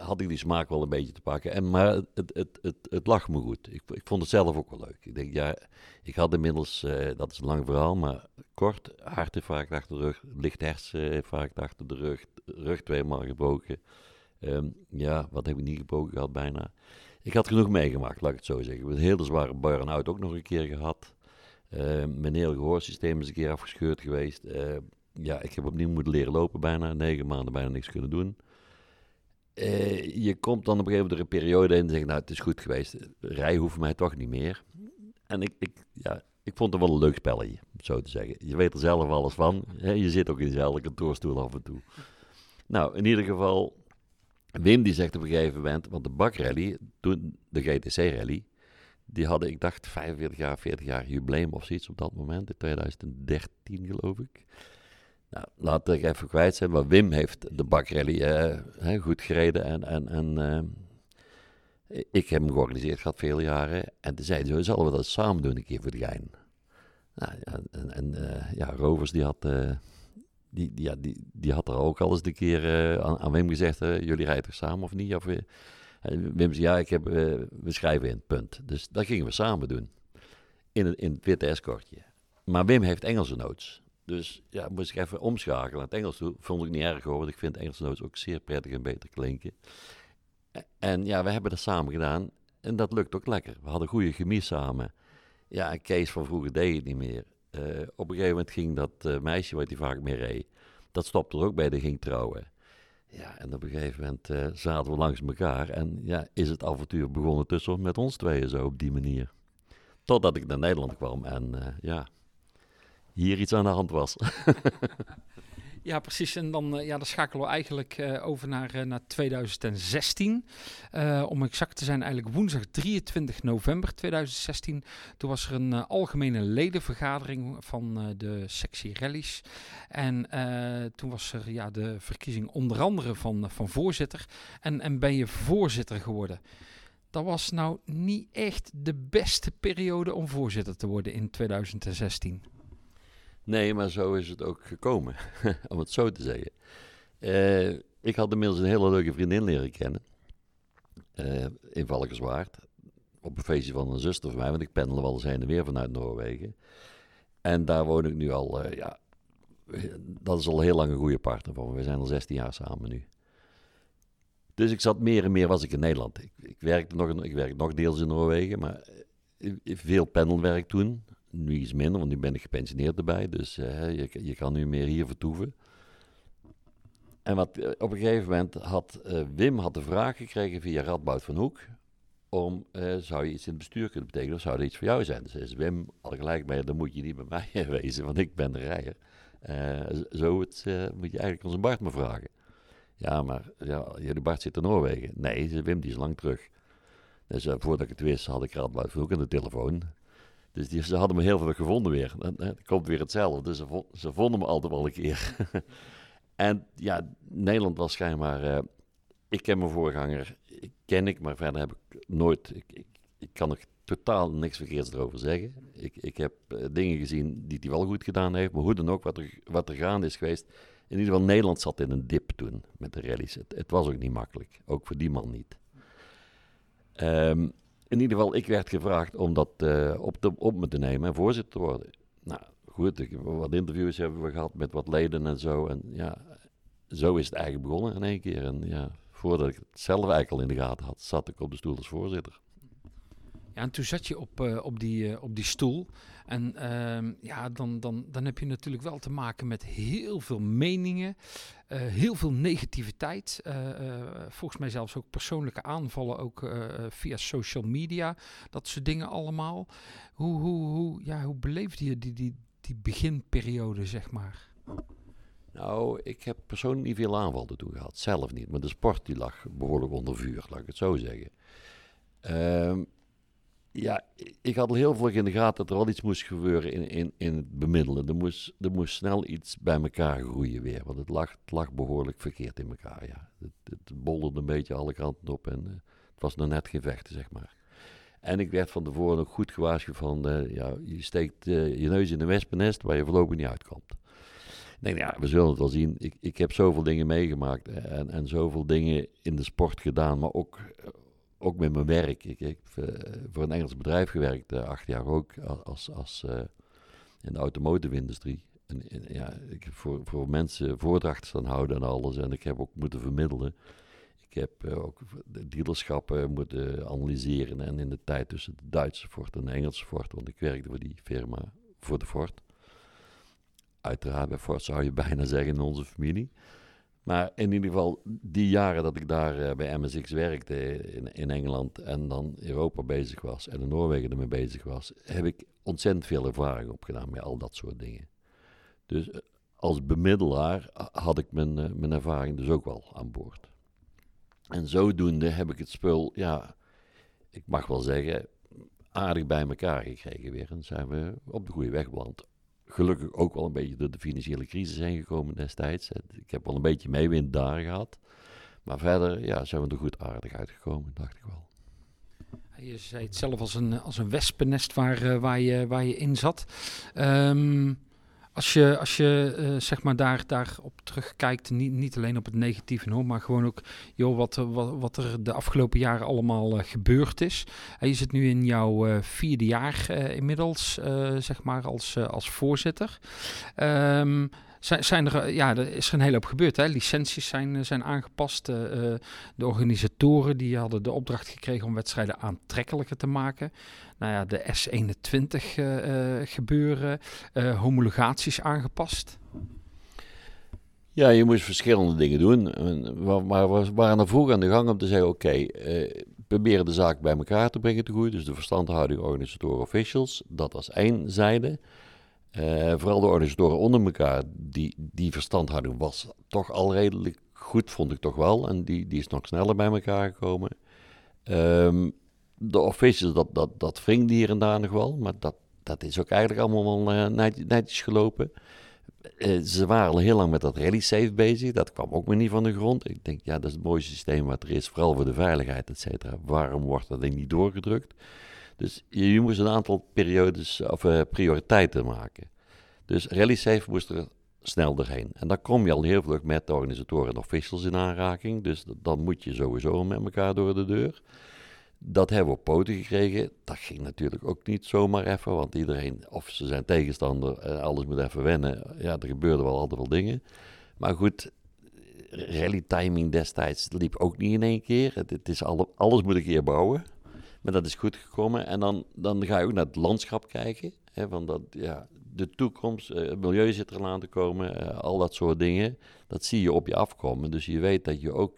had ik die smaak wel een beetje te pakken. En, maar het, het, het, het, lag me goed. Ik, ik vond het zelf ook wel leuk. Ik denk, ja, ik had inmiddels, dat is een lang verhaal, maar kort, hartinfarct achter de rug, licht herseninfarct achter de rug, rug tweemaal gebroken. Um, ja, wat heb ik niet gebroken gehad bijna. Ik had genoeg meegemaakt, laat ik het zo zeggen. Ik heb een hele zware burn-out ook nog een keer gehad. Uh, mijn hele gehoorsysteem is een keer afgescheurd geweest. Uh, ja, ik heb opnieuw moeten leren lopen bijna, negen maanden bijna niks kunnen doen. Uh, je komt dan op een gegeven moment een periode in en zegt, nou het is goed geweest, rij hoeft mij toch niet meer. En ik, ik, ja, ik vond het wel een leuk spelletje, zo te zeggen. Je weet er zelf alles van. Je zit ook in dezelfde kantoorstoel af en toe. Nou, in ieder geval, Wim die zegt op een gegeven moment, want de bakrally, toen de GTC-rally, Die hadden, ik dacht, 45 jaar, 40 jaar jubileum of zoiets op dat moment, in 2013 geloof ik. Nou, laat ik even kwijt zijn, maar Wim heeft de bakrally uh, goed gereden en, en, en uh, ik heb hem georganiseerd gehad veel jaren. En toen zei hij, zullen we dat samen doen een keer voor de gein? Nou, en en uh, ja, Rovers die had, die, die, die, had er ook al eens een keer aan, aan, Wim gezegd, jullie rijden er samen of niet? Of, Wim zei, ja, ik heb, we schrijven in, punt. Dus dat gingen we samen doen, in, in het witte escortje. Maar Wim heeft Engelse notes. Dus ja, moest ik even omschakelen naar het Engels toe. Vond ik niet erg hoor, want ik vind Engelse notes ook zeer prettig en beter klinken. En ja, we hebben dat samen gedaan en dat lukt ook lekker. We hadden goede chemie samen. Ja, Kees van vroeger deed het niet meer. Uh, op een gegeven moment ging dat uh, meisje waar hij vaak mee reed, dat stopte er ook bij, die ging trouwen. Ja, en op een gegeven moment uh, zaten we langs elkaar en ja, is het avontuur begonnen tussen met ons tweeën zo op die manier. Totdat ik naar Nederland kwam en ja, hier iets aan de hand was. Ja, precies. En dan, uh, ja, dan schakelen we eigenlijk uh, over naar, uh, naar 2016. om exact te zijn, eigenlijk woensdag 23 november 2016. Toen was er een algemene ledenvergadering van de sectie rallies. En toen was er ja, de verkiezing onder andere van, van voorzitter. En, en ben je voorzitter geworden. Dat was nou niet echt de beste periode om voorzitter te worden in 2016. Nee, maar zo is het ook gekomen, om het zo te zeggen. Uh, ik had inmiddels een hele leuke vriendin leren kennen. Uh, in Valkenswaard. Op een feestje van een zuster van mij, want ik pendelde wel eens heen en weer vanuit Noorwegen. En daar woon ik nu al, uh, ja, dat is al heel lang een goede partner van me. We zijn al 16 jaar samen nu. Dus ik zat meer en meer was ik in Nederland. Ik, ik werkte nog, ik werkte nog deels in Noorwegen, maar veel pendelwerk toen nu iets minder, want nu ben ik gepensioneerd erbij. Dus uh, je, je kan nu meer hier vertoeven. En wat, uh, op een gegeven moment had uh, Wim had de vraag gekregen via Radboud van Hoek. Om, zou je iets in het bestuur kunnen betekenen of zou er iets voor jou zijn? Dus is Wim al gelijk bij, dan moet je niet bij mij wezen, want ik ben de rijder. zo het, moet je eigenlijk onze Bart me vragen. Ja, maar ja, jullie Bart zit in Noorwegen. Nee, Wim die is lang terug. Dus voordat ik het wist had ik Radboud van Hoek aan de telefoon. Dus ze hadden me heel veel gevonden weer. Dan komt weer hetzelfde. Dus ze, ze vonden me altijd wel een keer. en ja, Nederland was schijnbaar... Uh, ik ken mijn voorganger, ik ken ik, maar verder heb ik nooit... Ik, ik, kan er totaal niks verkeerds erover zeggen. Ik, ik heb uh, dingen gezien die hij wel goed gedaan heeft. Maar hoe dan ook, wat er, wat er gaande is geweest... In ieder geval, Nederland zat in een dip toen met de rallies. Het, het was ook niet makkelijk. Ook voor die man niet. Um, in ieder geval, ik werd gevraagd om dat uh, op, te, op me te nemen en voorzitter te worden. Nou, goed, wat interviews hebben we gehad met wat leden en zo. En ja, zo is het eigenlijk begonnen in één keer. En ja, voordat ik het zelf eigenlijk al in de gaten had, zat ik op de stoel als voorzitter. En toen zat je op, uh, op, die, uh, op die stoel. En uh, ja, dan, dan, dan heb je natuurlijk wel te maken met heel veel meningen, uh, heel veel negativiteit. volgens mij zelfs ook persoonlijke aanvallen, ook via social media. Dat soort dingen allemaal. Hoe, hoe, hoe, ja, hoe beleefde je die, die, die beginperiode, zeg maar? Nou, ik heb persoonlijk niet veel aanvallen toe gehad. Zelf niet. Maar de sport die lag behoorlijk onder vuur, laat ik het zo zeggen. Ehm, ja, ik had al heel veel in de gaten dat er wel iets moest gebeuren in, in, in het bemiddelen. Er moest, er moest snel iets bij elkaar groeien weer, want het lag, lag behoorlijk verkeerd in elkaar. Ja. Het, het een beetje alle kanten op en uh, het was nog net gevechten, zeg maar. En ik werd van tevoren ook goed gewaarschuwd van, uh, ja, je steekt uh, je neus in een wespennest waar je voorlopig niet uitkomt. Ik denk, ja, we zullen het wel zien. Ik, ik heb zoveel dingen meegemaakt en, en zoveel dingen in de sport gedaan, maar ook ook met mijn werk. Ik heb uh, voor een Engels bedrijf gewerkt, uh, acht jaar ook, als, als uh, in de automotive-industrie. En, ja, ik heb voor, voor mensen voordrachten staan houden en alles. En ik heb ook moeten vermiddelen. Ik heb ook de dealerschappen moeten analyseren. En in de tijd tussen de Duitse Ford en de Engelse Ford, want ik werkte voor die firma, voor de Ford. Uiteraard, bij Ford zou je bijna zeggen in onze familie. Maar in ieder geval, die jaren dat ik daar uh, bij MSX werkte in, in, Engeland en dan Europa bezig was en in Noorwegen ermee bezig was, heb ik ontzettend veel ervaring opgedaan met al dat soort dingen. Dus uh, als bemiddelaar had ik mijn, uh, mijn ervaring dus ook wel aan boord. En zodoende heb ik het spul, ja, ik mag wel zeggen, aardig bij elkaar gekregen weer. En zijn we op de goede weg beland. Gelukkig ook wel een beetje door de financiële crisis heen gekomen destijds. Ik heb wel een beetje meewind daar gehad. Maar verder ja, zijn we er goed aardig uitgekomen, dacht ik wel. Je zei het zelf als een, als een wespennest waar, uh, waar, je, waar je in zat. Um, als je, als je uh, zeg maar daar, daarop terugkijkt, niet, niet alleen op het negatieve, hoor, maar gewoon ook joh, wat, wat, wat er de afgelopen jaren allemaal uh, gebeurd is. En je zit nu in jouw uh, vierde jaar inmiddels, zeg maar, als, als voorzitter. Um, zijn, er, ja, er is er een hele hoop gebeurd. Hè? Licenties zijn, zijn aangepast. de organisatoren die hadden de opdracht gekregen om wedstrijden aantrekkelijker te maken nou ja, de S21 uh, gebeuren, homologaties aangepast? Ja, je moest verschillende dingen doen. Maar we waren er vroeg aan de gang om te zeggen: oké, okay, proberen de zaak bij elkaar te brengen te groeien. Dus de verstandhouding, organisatoren, officials. Dat was één zijde. Uh, vooral de organisatoren onder elkaar, die, die verstandhouding was toch al redelijk goed, vond ik toch wel. En die, die is nog sneller bij elkaar gekomen. Um, de officials, dat, dat, dat hier en daar nog wel. Maar dat, dat is ook eigenlijk allemaal wel uh, netjes gelopen. Uh, ze waren al heel lang met dat rally safe bezig. Dat kwam ook maar niet van de grond. Ik denk, ja, dat is het mooiste systeem wat er is. Vooral voor de veiligheid, et cetera. Waarom wordt dat ding niet doorgedrukt? Dus je, moest een aantal periodes of uh, prioriteiten maken. Dus rally safe moest er snel doorheen. En dan kom je al heel vlug met de organisatoren en officials in aanraking. Dus dan moet je sowieso met elkaar door de deur. Dat hebben we op poten gekregen. Dat ging natuurlijk ook niet zomaar even, want iedereen, of ze zijn tegenstander, en alles moet even wennen. Ja, er gebeurden wel altijd wel dingen. Maar goed, rally timing destijds liep ook niet in één keer. Het, is alle, alles moet een keer bouwen. Maar dat is goed gekomen. En dan, dan ga je ook naar het landschap kijken. Hè, van dat, ja, de toekomst, uh, het milieu zit er aan te komen, uh, al dat soort dingen. Dat zie je op je afkomen. Dus je weet dat je ook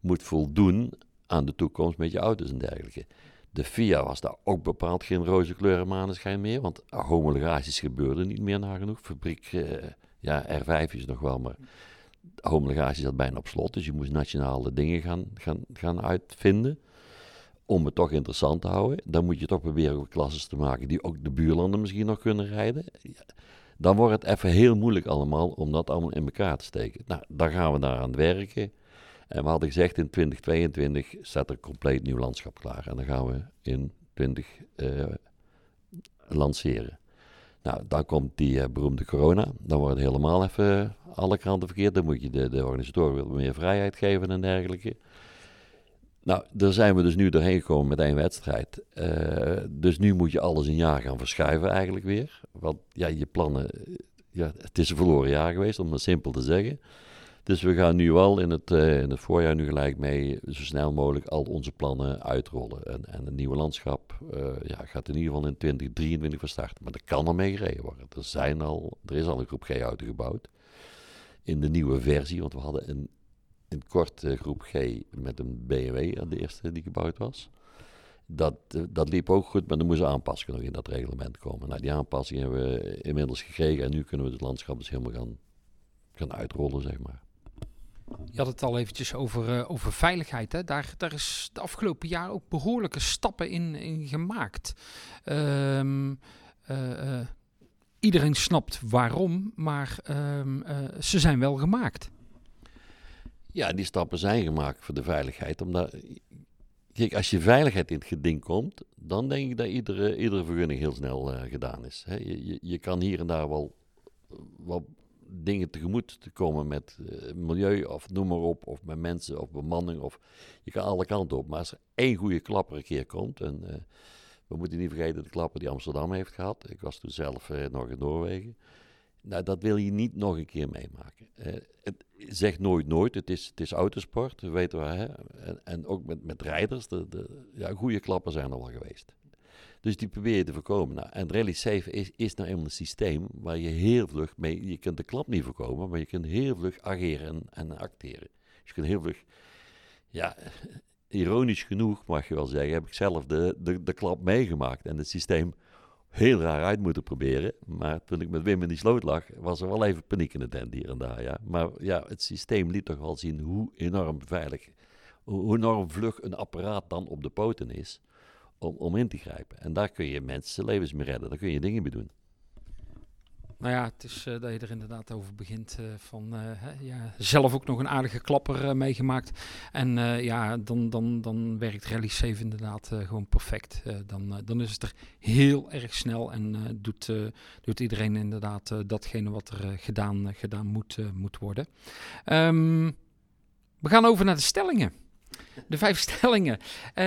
moet voldoen aan de toekomst met je auto's en dergelijke. De FIA was daar ook bepaald geen roze kleur en maneschijn meer, want homologaties gebeurden niet meer nagenoeg. Fabriek, uh, ja, R5 is nog wel, maar homologatie zat bijna op slot, dus je moest nationale dingen gaan, gaan, gaan uitvinden om het toch interessant te houden. Dan moet je toch proberen klasses te maken die ook de buurlanden misschien nog kunnen rijden. Dan wordt het even heel moeilijk allemaal om dat allemaal in elkaar te steken. Nou, daar gaan we daar aan werken. En we hadden gezegd in 2022 staat er een compleet nieuw landschap klaar. En dan gaan we in 20 uh, eh, lanceren. Nou, dan komt die uh, beroemde corona. Dan wordt het helemaal even alle kanten verkeerd. Dan moet je de, de organisatoren meer vrijheid geven en dergelijke. Nou, daar zijn we dus nu doorheen gekomen met één wedstrijd. Uh, dus nu moet je alles een jaar gaan verschuiven eigenlijk weer. Want ja, je plannen... Ja, het is een verloren jaar geweest, om het simpel te zeggen. Dus we gaan nu wel in het, uh, in het voorjaar nu gelijk mee zo snel mogelijk al onze plannen uitrollen. En, en een nieuwe landschap ja, gaat in ieder geval in 2023 van start. Maar er kan al mee gereden worden. Er, zijn al, er is al een groep G-auto gebouwd. In de nieuwe versie, want we hadden een, een korte groep G met een BMW, de eerste die gebouwd was. Dat, uh, dat liep ook goed, maar er moesten aanpassingen nog in dat reglement komen. Nou, die aanpassingen hebben we inmiddels gekregen en nu kunnen we het landschap dus helemaal gaan, gaan uitrollen, zeg maar. Je had het al eventjes over, over veiligheid. Hè? Daar, daar is de afgelopen jaar ook behoorlijke stappen in, in gemaakt. Uh, iedereen snapt waarom, maar um, ze zijn wel gemaakt. Ja, die stappen zijn gemaakt voor de veiligheid. Omdat, kijk, als je veiligheid in het geding komt, dan denk ik dat iedere, iedere vergunning heel snel gedaan is. Je, je, kan hier en daar wel, wel dingen tegemoet te komen met uh, milieu of noem maar op, of met mensen of bemanning. Of, je kan alle kanten op. Maar als er één goede klapper een keer komt, en uh, we moeten niet vergeten de klapper die Amsterdam heeft gehad. Ik was toen zelf nog in Noorwegen. Nou, dat wil je niet nog een keer meemaken. het zegt nooit nooit, het is, het is autosport, weten we. Hè? En, en, ook met, met rijders, de, de ja, goede klappen zijn er wel geweest. Dus die probeer je te voorkomen. Nou, en Rally Safe is, is nou eenmaal een systeem waar je heel vlug mee... Je kunt de klap niet voorkomen, maar je kunt heel vlug ageren en, en acteren. Dus je kunt heel vlug... Ja, ironisch genoeg mag je wel zeggen, heb ik zelf de, de, de klap meegemaakt. En het systeem heel raar uit moeten proberen. Maar toen ik met Wim in die sloot lag, was er wel even paniek in de tent hier en daar. Ja. Maar ja, het systeem liet toch wel zien hoe enorm veilig, hoe enorm vlug een apparaat dan op de poten is om, om in te grijpen. En daar kun je mensen levens mee redden. Daar kun je dingen mee doen. Nou ja, het is eh, dat je er inderdaad over begint eh, van eh, hè, ja, zelf ook nog een aardige klapper meegemaakt. En ja, dan, dan, dan werkt Rally 7 inderdaad gewoon perfect. Dan, dan is het er heel erg snel en doet, doet iedereen inderdaad datgene wat er gedaan, gedaan moet, moet worden. Ehm, we gaan over naar de stellingen. De vijf stellingen. Eh,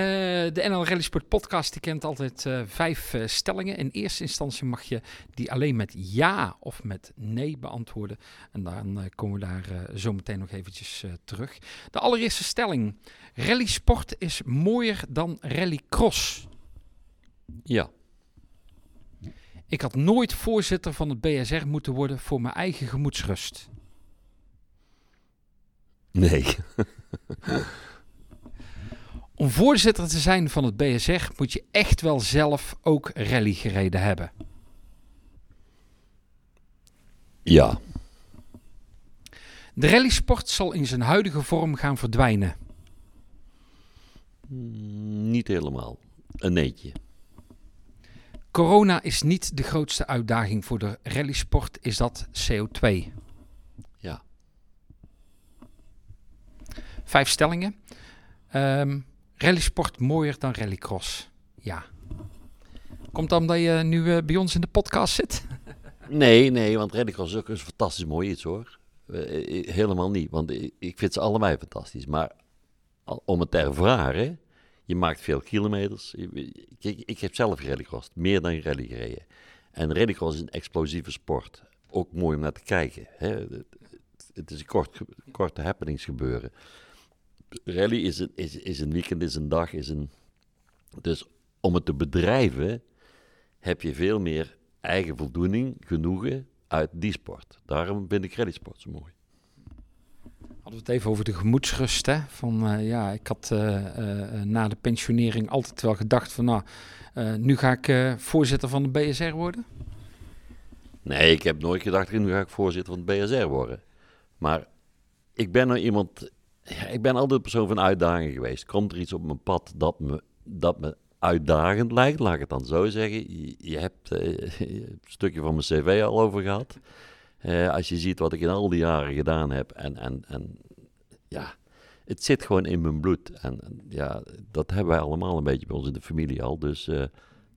de NL Rally Sport podcast die kent altijd eh, vijf eh, stellingen. In eerste instantie mag je die alleen met ja of met nee beantwoorden. En dan komen we daar zo meteen nog eventjes terug. De allereerste stelling. Rally sport is mooier dan rallycross. Ja, Ik had nooit voorzitter van het BSR moeten worden voor mijn eigen gemoedsrust. nee. Om voorzitter te zijn van het BSR moet je echt wel zelf ook rally gereden hebben. Ja, De rallysport zal in zijn huidige vorm gaan verdwijnen. Mm, niet helemaal. Een neetje. Corona is niet de grootste uitdaging voor de rallysport, is dat CO2. Ja. Vijf stellingen. Ehm rallysport mooier dan rallycross. Ja. Komt dat omdat je nu eh, bij ons in de podcast zit? Nee, nee, want Rallycross is ook een fantastisch mooi iets hoor. Eh, eh, helemaal niet, want ik, vind ze allebei fantastisch. Maar om het te ervaren, je maakt veel kilometers. Ik heb zelf rallycross, meer dan rally gereden. En rallycross is een explosieve sport. Ook mooi om naar te kijken. Hè. Het- is een kort, korte happenings gebeuren. Rally is een, is, is een weekend, is een dag, is een... Dus om het te bedrijven heb je veel meer eigen voldoening, genoegen uit die sport. Daarom vind ik rallysport zo mooi. Hadden we het even over de gemoedsrust. Hè? Van, eh, ja, ik had eh, eh, na de pensionering altijd wel gedacht van... nou, nu ga ik voorzitter van de BSR worden. Nee, ik heb nooit gedacht, nu ga ik voorzitter van het BSR worden. Maar ik ben nou iemand, ja, ik ben altijd persoon van uitdaging geweest. Komt er iets op mijn pad dat me, dat me uitdagend lijkt, laat ik het dan zo zeggen. Je, je hebt eh, een stukje van mijn cv al over gehad. Eh, als je ziet wat ik in al die jaren gedaan heb en, en, en ja, het zit gewoon in mijn bloed. En, en ja, dat hebben wij allemaal een beetje bij ons in de familie al. Dus eh,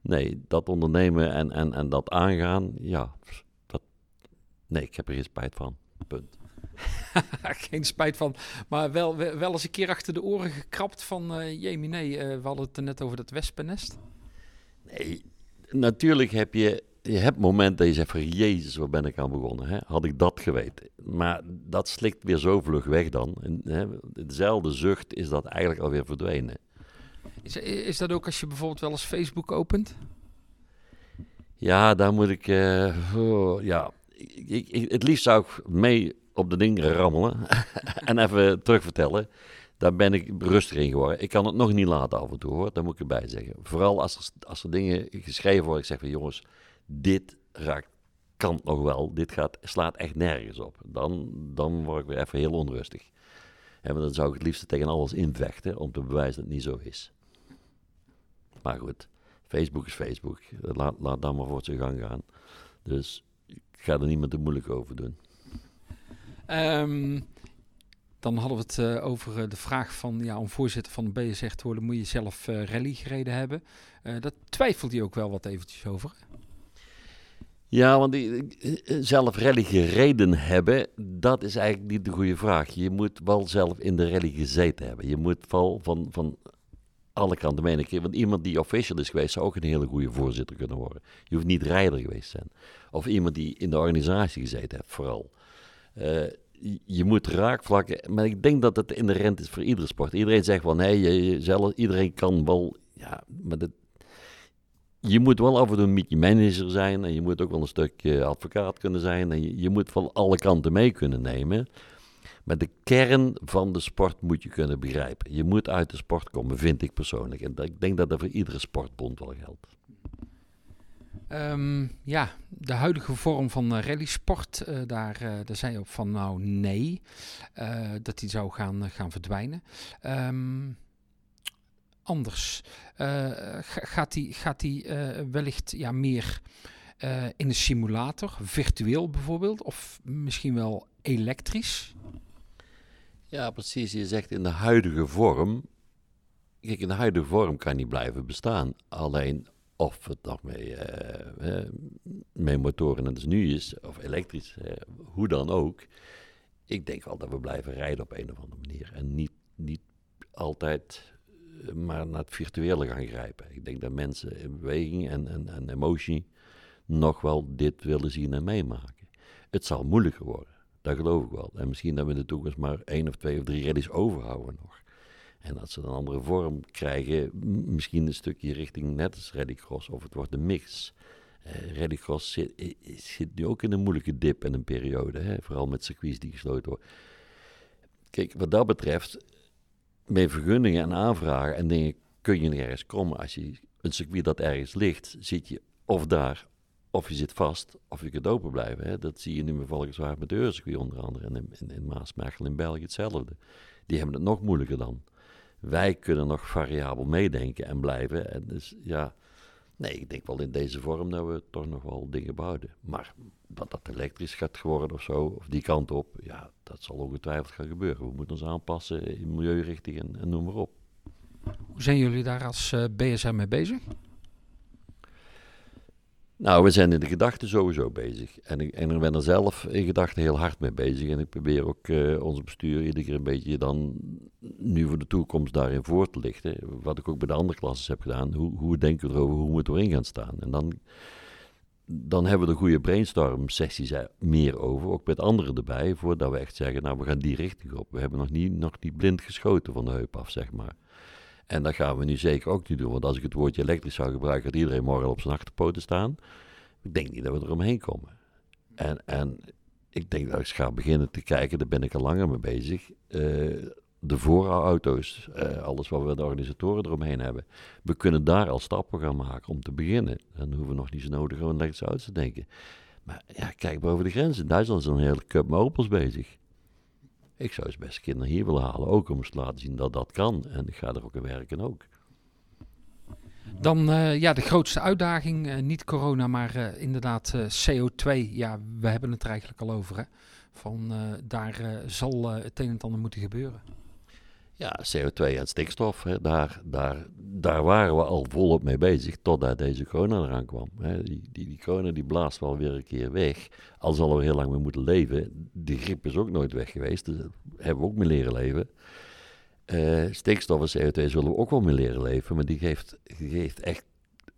nee, dat ondernemen en, en, en dat aangaan, ja, dat, nee, ik heb er geen spijt van. Punt. Geen spijt van. Maar wel, wel eens een keer achter de oren gekrapt van... eh jemie, nee, eh, we hadden het er net over dat wespennest. Nee, natuurlijk heb je, je hebt momenten dat je zegt van Jezus, waar ben ik aan begonnen? Hè? Had ik dat geweten? Maar dat slikt weer zo vlug weg dan. En, hè, dezelfde zucht is dat eigenlijk alweer verdwenen. Is, is dat ook als je bijvoorbeeld wel eens Facebook opent? Ja, daar moet ik, eh, oh, ja, ik, ik- het liefst zou ik mee op de dingen rammelen en even terugvertellen. Daar ben ik rustiger in geworden. Ik kan het nog niet laten af en toe hoor, daar moet ik erbij zeggen. Vooral als er, als er dingen geschreven worden, ik zeg van jongens, dit raakt, kan nog wel, dit gaat, slaat echt nergens op. Dan, dan word ik weer even heel onrustig. En dan zou ik het liefst tegen alles invechten om te bewijzen dat het niet zo is. Maar goed, Facebook is Facebook. Laat, laat dan maar voor zijn gang gaan. Dus ik ga er niet meer te moeilijk over doen. Ehm, dan hadden we het eh, over eh, de vraag van... Ja, om voorzitter van de BSR te worden moet je zelf eh, rally gereden hebben. Dat twijfelt hij ook wel wat eventjes over. Ja, want die, zelf rally gereden hebben, dat is eigenlijk niet de goede vraag. Je moet wel zelf in de rally gezeten hebben. Je moet wel van, van alle kanten meenemen. Want iemand die official is geweest, zou ook een hele goede voorzitter kunnen worden. Je hoeft niet rijder geweest te zijn. Of iemand die in de organisatie gezeten heeft, vooral. Eh, je- moet raakvlakken, maar ik denk dat het inherent is voor iedere sport. Iedereen zegt van, nee, je, je zelf, iedereen kan wel, ja, maar dat, je moet wel af en toe een beetje manager zijn en je moet ook wel een stukje advocaat kunnen zijn en je, je moet van alle kanten mee kunnen nemen. Maar de kern van de sport moet je kunnen begrijpen. Je moet uit de sport komen, vind ik persoonlijk. En ik denk dat dat voor iedere sportbond wel geldt. Ehm, ja, de huidige vorm van uh, rallysport, uh, daar, uh, daar zei je op van nou nee, dat die zou gaan, gaan verdwijnen. Um, anders? Eh, ga- gaat die, gaat die eh, wellicht ja, meer eh, in de simulator, virtueel bijvoorbeeld, of misschien wel elektrisch? Ja, precies. Je zegt in de huidige vorm. Kijk, in de huidige vorm kan niet blijven bestaan. Alleen of het nog mee, motoren en dus nu is, of elektrisch, eh, hoe dan ook. Ik denk wel dat we blijven rijden op een of andere manier. En niet, niet altijd eh, maar naar het virtuele gaan grijpen. Ik denk dat mensen in beweging en, en, en emotie nog wel dit willen zien en meemaken. Het zal moeilijker worden. Dat geloof ik wel. En misschien dat we in de toekomst maar één of twee of drie rallies overhouden nog. En dat ze een andere vorm krijgen, misschien een stukje richting net als rallycross, of het wordt een mix. Eh rallycross zit, zit nu ook in een moeilijke dip en een periode, hè? vooral met circuits die gesloten worden. Kijk, wat dat betreft, met vergunningen en aanvragen en dingen kun je nergens komen. Als je een circuit dat ergens ligt, zit je of daar, of je zit vast, of je kunt open blijven. Hè? Dat zie je nu met met de Eurocircuit onder andere. En in, in, in in België hetzelfde. Die hebben het nog moeilijker dan. Wij kunnen nog variabel meedenken en blijven. En dus ja, nee, ik denk wel in deze vorm dat we toch nog wel dingen behouden. Maar dat dat elektrisch gaat worden of zo, of die kant op, ja, dat zal ongetwijfeld gaan gebeuren. We moeten ons aanpassen in milieurichting en, en noem maar op. Hoe zijn jullie daar als eh, BSM mee bezig? Nou, we zijn in de gedachten sowieso bezig. En ik, en ik ben er zelf in gedachten heel hard mee bezig. En ik probeer ook eh, ons bestuur iedere keer een beetje dan nu voor de toekomst daarin voor te lichten. Wat ik ook bij de andere klassen heb gedaan. Hoe, hoe denken we erover, hoe we erin gaan staan? En dan, dan hebben we de goede brainstorm sessies er meer over. Ook met anderen erbij. Voordat we echt zeggen, nou we gaan die richting op. We hebben nog niet, nog niet blind geschoten van de heup af, zeg maar. En dat gaan we nu zeker ook niet doen. Want als ik het woordje elektrisch zou gebruiken, gaat iedereen morgen op zijn achterpoten staan. Ik denk niet dat we er omheen komen. En, en ik denk dat ik ga beginnen te kijken, daar ben ik al langer mee bezig. eh, de voorauto's, eh, alles wat we de organisatoren eromheen hebben. We kunnen daar al stappen gaan maken om te beginnen. Dan hoeven we nog niet zo nodig over elektrische auto's te denken. Maar ja, kijk boven de grens. In Duitsland is een hele cup met Opels bezig. Ik zou eens best kinderen hier willen halen, ook om eens te laten zien dat dat kan. En ik ga er ook aan werken ook. Dan eh, ja, de grootste uitdaging, eh, niet corona, maar eh, inderdaad eh, CO2. Ja, we hebben het er eigenlijk al over. Hè? Van daar zal het een en ander moeten gebeuren. Ja, CO2 en stikstof, hè, daar, daar, daar waren we al volop mee bezig totdat deze corona eraan kwam. Hè. Die, die, die corona die blaast wel weer een keer weg. Al zullen we heel lang mee moeten leven. De griep is ook nooit weg geweest, dus hebben we ook mee leren leven. Eh, stikstof en CO2 zullen we ook wel mee leren leven, maar die geeft, geeft echt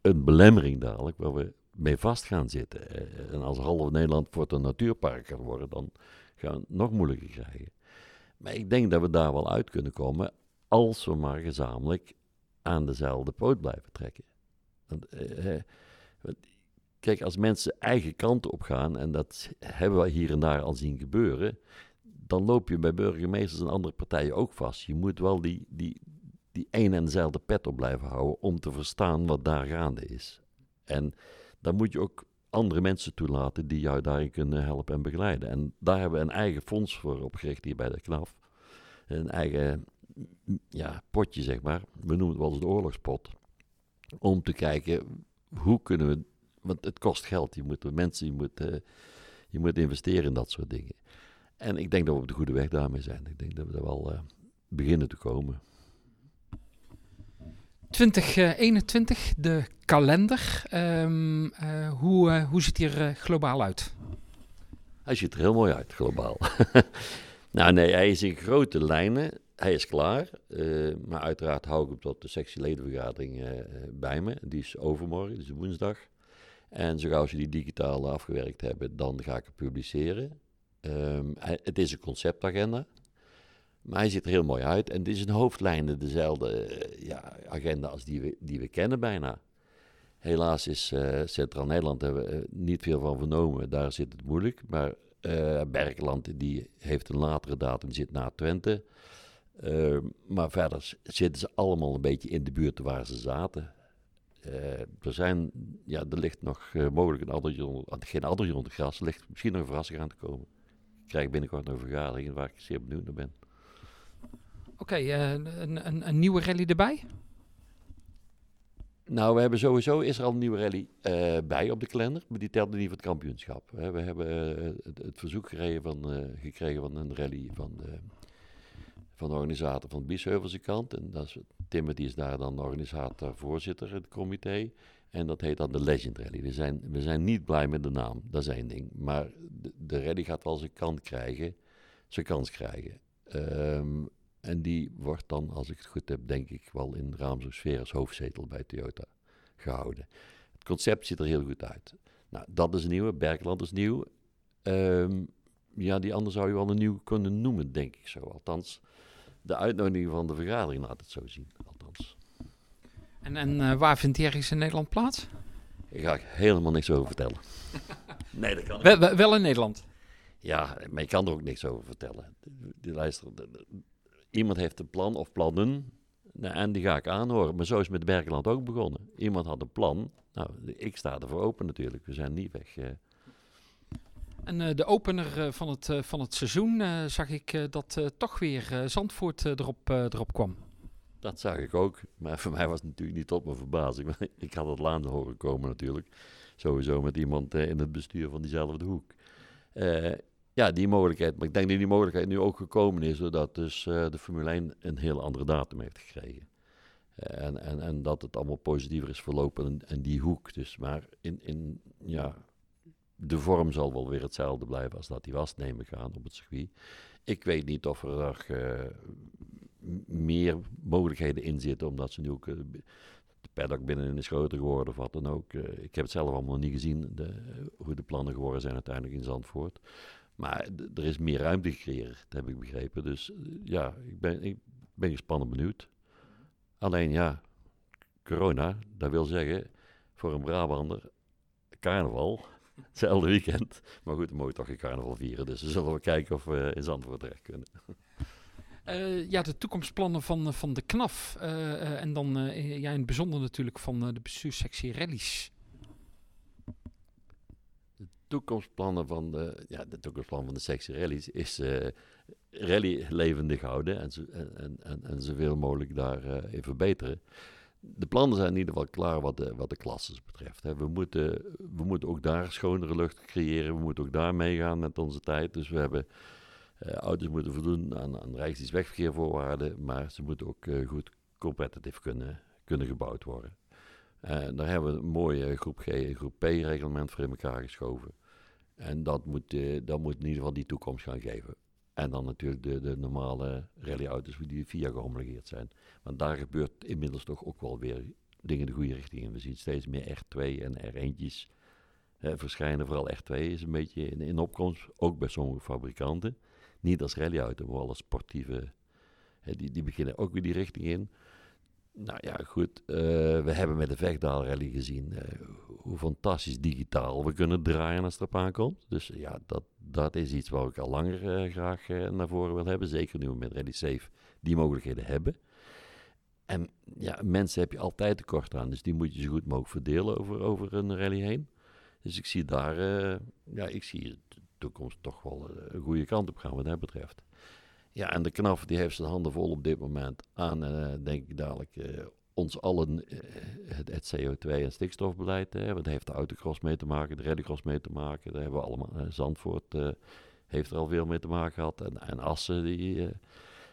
een belemmering dadelijk waar we mee vast gaan zitten. Eh, en als half Nederland voor een natuurpark gaat worden, dan gaan we het nog moeilijker krijgen. Maar ik denk dat we daar wel uit kunnen komen als we maar gezamenlijk aan dezelfde poot blijven trekken. Want, eh, eh, want, kijk, als mensen eigen kant op gaan, en dat hebben we hier en daar al zien gebeuren, dan loop je bij burgemeesters en andere partijen ook vast. Je moet wel die, die, die een en dezelfde pet op blijven houden om te verstaan wat daar gaande is. En dan moet je ook andere mensen toelaten die jou daarin kunnen helpen en begeleiden. En daar hebben we een eigen fonds voor opgericht hier bij de KNAF. Een eigen ja, potje, zeg maar. We noemen het wel eens de oorlogspot. Om te kijken, hoe kunnen we... Want het kost geld. Je moet mensen, je moet, eh, je moet investeren in dat soort dingen. En ik denk dat we op de goede weg daarmee zijn. Ik denk dat we er wel eh, beginnen te komen. 2021, de kalender. Ehm, eh, hoe, eh, hoe ziet die er eh, globaal uit? Hij ziet er heel mooi uit, globaal. nou nee, hij is in grote lijnen. Hij is klaar. eh, maar uiteraard hou ik hem tot de sectieledenvergadering eh, eh, bij me. Die is overmorgen, dus woensdag. En zo gauw ze die digitaal afgewerkt hebben, dan ga ik het publiceren. Ehm, het is een conceptagenda. Maar hij ziet er heel mooi uit. En het is in hoofdlijnen dezelfde eh, ja, agenda als die we, die we kennen bijna. Helaas is eh, Centraal Nederland hebben eh, niet veel van vernomen. Daar zit het moeilijk. Maar Berkeland die heeft een latere datum, zit na Twente. Eh, maar verder zitten ze allemaal een beetje in de buurt waar ze zaten. Er, zijn, ja, er ligt nog mogelijk een onder, ah, geen addertje onder gras. Er ligt misschien nog een verrassing aan te komen. Ik krijg binnenkort een vergadering waar ik zeer benieuwd naar ben. Oké, eh, een, een, een nieuwe rally erbij? Nou, we hebben sowieso, is er al een nieuwe rally eh, bij op de kalender, maar die telt niet voor het kampioenschap. Hè. We hebben eh, het, verzoek gekregen van, gekregen van een rally van de, van de organisator van de Biesheuvelse kant. En dat is, Timothy is daar dan de organisator, voorzitter het comité. En dat heet dan de Legend Rally. We zijn, we zijn niet blij met de naam, dat is één ding. Maar de, de rally gaat wel zijn kant krijgen, zijn kans krijgen. Ehm, en die wordt dan, als ik het goed heb, denk ik wel in Raamsdorp als hoofdzetel bij Toyota gehouden. Het concept ziet er heel goed uit. Nou, dat is nieuw. Berkeland is nieuw. Ehm, ja, die andere zou je wel een nieuw kunnen noemen, denk ik zo. Althans, de uitnodiging van de vergadering laat het zo zien. Althans. En, en eh, waar vindt die ergens in Nederland plaats? Ik ga helemaal niks over vertellen. nee, dat kan niet. Wel, wel- in Nederland. Ja, maar je kan er ook niks over vertellen. Die luister, iemand heeft een plan of plannen. Nou, en die ga ik aanhoren. Maar zo is het met Berkeland ook begonnen. Iemand had een plan. Nou, ik sta ervoor open natuurlijk. We zijn niet weg. eh. En eh, de opener eh, van, het, van het seizoen zag ik dat toch weer Zandvoort erop, erop kwam. Dat zag ik ook. Maar voor mij was het natuurlijk niet tot mijn verbazing. Ik had het later horen komen natuurlijk. Sowieso met iemand in het bestuur van diezelfde hoek. Ja, die mogelijkheid. Maar ik denk dat die mogelijkheid nu ook gekomen is... doordat dus eh, de Formule 1 een heel andere datum heeft gekregen. Eh, en, en, en dat het allemaal positiever is verlopen en, die hoek. Dus maar in, in, ja, de vorm zal wel weer hetzelfde blijven als dat die was, neem ik aan, op het circuit. Ik weet niet of er nog, eh, meer mogelijkheden in zitten, omdat ze nu ook... de paddock binnen is groter geworden of wat dan ook. Ik heb het zelf allemaal niet gezien, de, hoe de plannen geworden zijn uiteindelijk in Zandvoort. Maar er is meer ruimte gecreëerd, heb ik begrepen. Dus eh, ja, ik ben, ik ben gespannen benieuwd. Alleen ja, corona, dat wil zeggen, voor een Brabander, carnaval, hetzelfde weekend. Maar goed, we mogen toch geen carnaval vieren, dus we zullen we kijken of we in Zandvoort terecht kunnen. Eh, ja, de toekomstplannen van, eh, van de KNAF. en dan ja, in het bijzonder natuurlijk van de bestuurssectie rallies. Toekomstplannen van de, ja, de toekomstplan van de sectie rallies is eh, rally levendig houden en, zo, en, en, en, zoveel mogelijk daar eh, in verbeteren. De plannen zijn in ieder geval klaar wat de, wat de klasses betreft. We, moeten, we moeten ook daar schonere lucht creëren. We moeten ook daar meegaan met onze tijd. Dus we hebben eh, auto's moeten voldoen aan, aan wegverkeervoorwaarden, maar ze moeten ook eh, goed competitive kunnen, kunnen gebouwd worden. En daar hebben we een mooie groep G en groep P reglement voor in elkaar geschoven. En dat moet, eh, dat moet in ieder geval die toekomst gaan geven. En dan natuurlijk de, de normale rallyauto's die via gehomologeerd zijn. Want daar gebeurt inmiddels toch ook wel weer dingen de goede richting in. We zien steeds meer R2 en R1'tjes eh, verschijnen. Vooral R2 is een beetje in, opkomst, ook bij sommige fabrikanten. Niet als rallyauto, maar wel als sportieve. die, die beginnen ook weer die richting in. Nou ja, goed. eh, we hebben met de Vechtdaal Rally gezien eh, hoe fantastisch digitaal we kunnen draaien als het erop aankomt. Dus ja, dat, dat is iets waar ik al langer eh, graag naar voren wil hebben. Zeker nu we met Rally Safe die mogelijkheden hebben. En ja, mensen heb je altijd tekort aan. Dus die moet je zo goed mogelijk verdelen over, over een rally heen. Dus ik zie daar, ja, ik zie de toekomst toch wel een goede kant op gaan wat dat betreft. Ja, en de knaf die heeft zijn handen vol op dit moment aan, eh, denk ik dadelijk, eh, ons allen eh, het, het CO2 en stikstofbeleid. Hè, want heeft de autocross mee te maken, de rallycross mee te maken. Daar hebben we allemaal, Zandvoort heeft er al veel mee te maken gehad. En, en Assen, die,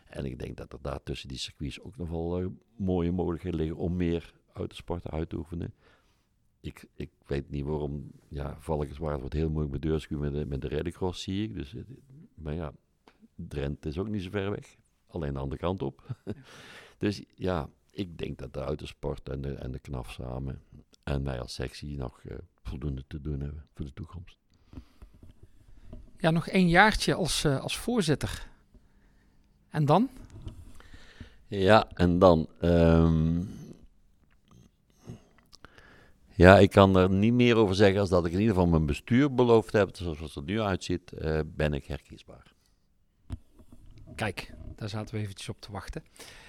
en ik denk dat er daar tussen die circuits ook nog wel mooie mogelijkheden liggen om meer autosporten uit te oefenen. Ik, ik weet niet waarom, ja, Valkenswaard wordt heel moeilijk met deurschuw met de, met de rallycross, zie ik. Dus, maar ja, Drenthe is ook niet zo ver weg. Alleen de andere kant op. dus ja, ik denk dat de autosport en de, en de knaf samen en wij als sectie nog eh, voldoende te doen hebben voor de toekomst. Ja, nog één jaartje als, eh, als voorzitter. En dan? Ja, en dan. ehm, ja, ik kan er niet meer over zeggen als dat ik in ieder geval mijn bestuur beloofd heb. Zoals het er nu uitziet, eh, ben ik herkiesbaar. Kijk, daar zaten we eventjes op te wachten.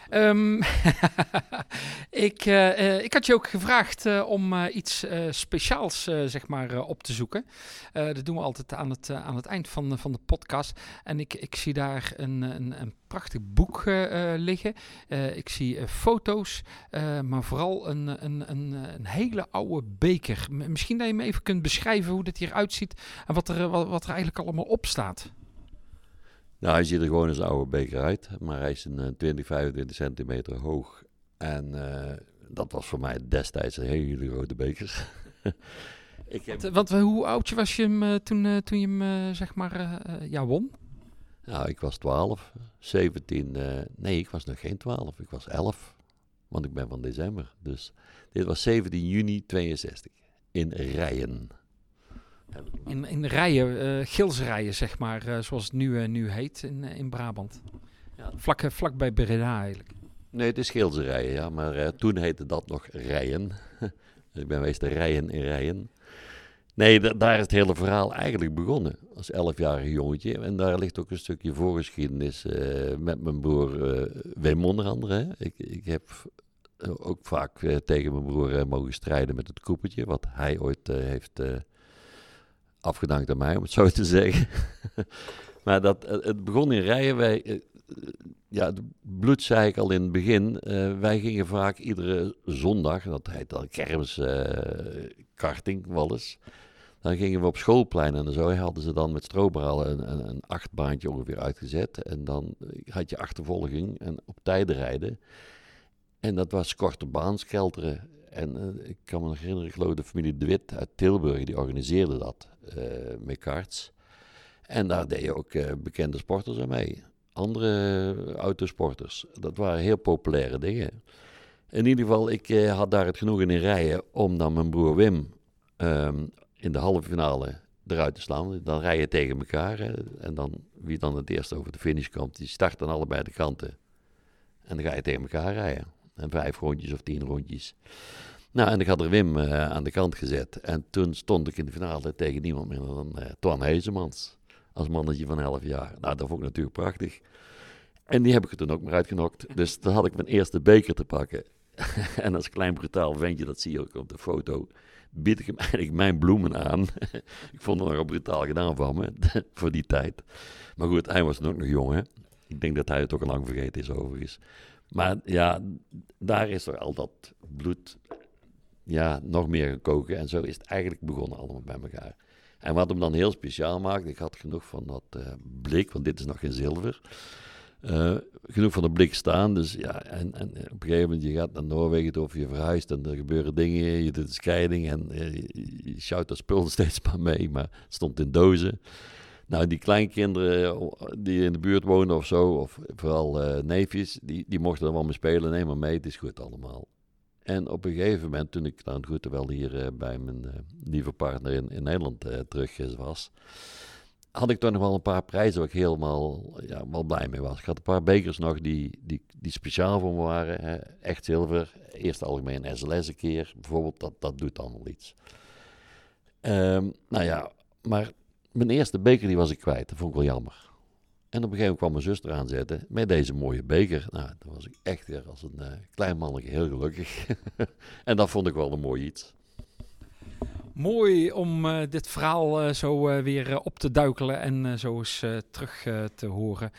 Ehm, ik, eh, eh, ik had je ook gevraagd eh, om iets speciaals zeg maar, op te zoeken. Dat doen we altijd aan het, aan het eind van, van de podcast. En ik, ik zie daar een, een, een prachtig boek liggen. Ik zie foto's, maar vooral een, een, een, een hele oude beker. Misschien dat je me even kunt beschrijven hoe dit hier uitziet en wat er, wat, wat er eigenlijk allemaal op staat. Nou, hij ziet er gewoon als een oude beker uit, maar hij is een eh, 20, 25 centimeter hoog. En eh, dat was voor mij destijds een hele grote beker. ik heb, Want, want hoe oud was je hem eh, toen, eh, toen je hem eh, zeg maar eh, eh, ja, won? nou, ik was 12, 17, eh, nee, ik was nog geen 12, ik was 11, want ik ben van december. Dus dit was 17 juni 62 in Rijen. In, in rijen, eh gilsrijen zeg maar, eh, zoals het nu, eh, nu heet in, in Brabant. Ja. Vlak, vlak bij Breda eigenlijk. Nee, het is Schilzerijen, ja, maar toen heette dat nog Rijen. ik ben geweest Rijen in Rijen. Nee, da- daar is het hele verhaal eigenlijk begonnen. Als elfjarig jongetje. En daar ligt ook een stukje voorgeschiedenis met mijn broer eh Wim onder andere. hè. Ik, ik heb ook vaak tegen mijn broer mogen strijden met het koepeltje. Wat hij ooit heeft afgedankt aan mij, om het zo te zeggen. maar dat, eh, het begon in Rijen. Wij, eh, ja, het bloed zei ik al in het begin. eh, wij gingen vaak iedere zondag, dat heet dan kermis eh, karting wel eens. Dan gingen we op schoolplein en zo. Hadden ze dan met stroberalen een, een, een achtbaantje ongeveer uitgezet. En dan had je achtervolging en op tijden rijden. En dat was korte baan, skelteren. En eh, ik kan me nog herinneren, ik geloof de familie De Wit uit Tilburg, die organiseerde dat eh, met karts. En daar deden ook eh, bekende sporters aan mee andere autosporters. Dat waren heel populaire dingen. In ieder geval, ik eh, had daar het genoegen in rijden om dan mijn broer Wim ehm, in de halve finale eruit te slaan. Dan rij je tegen elkaar hè, en dan wie dan het eerst over de finish komt, die start dan allebei de kanten. En dan ga je tegen elkaar rijden. En vijf rondjes of tien rondjes. Nou, en ik had er Wim eh, aan de kant gezet. En toen stond ik in de finale tegen niemand minder dan eh Twan. Als mannetje van 11 jaar. Nou, dat vond ik natuurlijk prachtig. En die heb ik er toen ook maar uitgenokt. Dus dan had ik mijn eerste beker te pakken. en als klein brutaal ventje, dat zie je ook op de foto, bied ik hem eigenlijk mijn bloemen aan. ik vond het nogal brutaal gedaan van me, voor die tijd. Maar goed, hij was ook nog jong, hè. Ik denk dat hij het ook al lang vergeten is, overigens. Maar ja, daar is er al dat bloed ja, nog meer gekoken. En zo is het eigenlijk begonnen allemaal bij elkaar. En wat hem dan heel speciaal maakt, ik had genoeg van dat eh, blik, want dit is nog geen zilver. Eh, genoeg van de blik staan. Dus ja, en, en op een gegeven moment, je gaat naar Noorwegen of je verhuist en er gebeuren dingen. Je doet de scheiding en eh, je, sjouwt dat spul steeds maar mee, maar het stond in dozen. Nou, die kleinkinderen die in de buurt wonen of zo, of vooral neefjes, die, die mochten er wel mee spelen. Neem maar mee, het is goed allemaal. En op een gegeven moment, toen ik dan goed wel hier eh, bij mijn eh, lieve partner in, in Nederland eh, terug eh, was, had ik toch nog wel een paar prijzen waar ik helemaal ja, wel blij mee was. Ik had een paar bekers nog die, die, die speciaal voor me waren. Hè. Echt zilver. Eerst algemeen SLS een keer. Bijvoorbeeld, dat, dat doet wel iets. Ehm, nou ja, maar mijn eerste beker die was ik kwijt. Dat vond ik wel jammer. En op een gegeven moment kwam mijn zuster aanzetten met deze mooie beker. Nou, dan was ik echt weer als een eh, klein mannetje heel gelukkig. en dat vond ik wel een mooi iets. Mooi om eh, dit verhaal eh, zo eh, weer op te duikelen en zo eens terug te horen.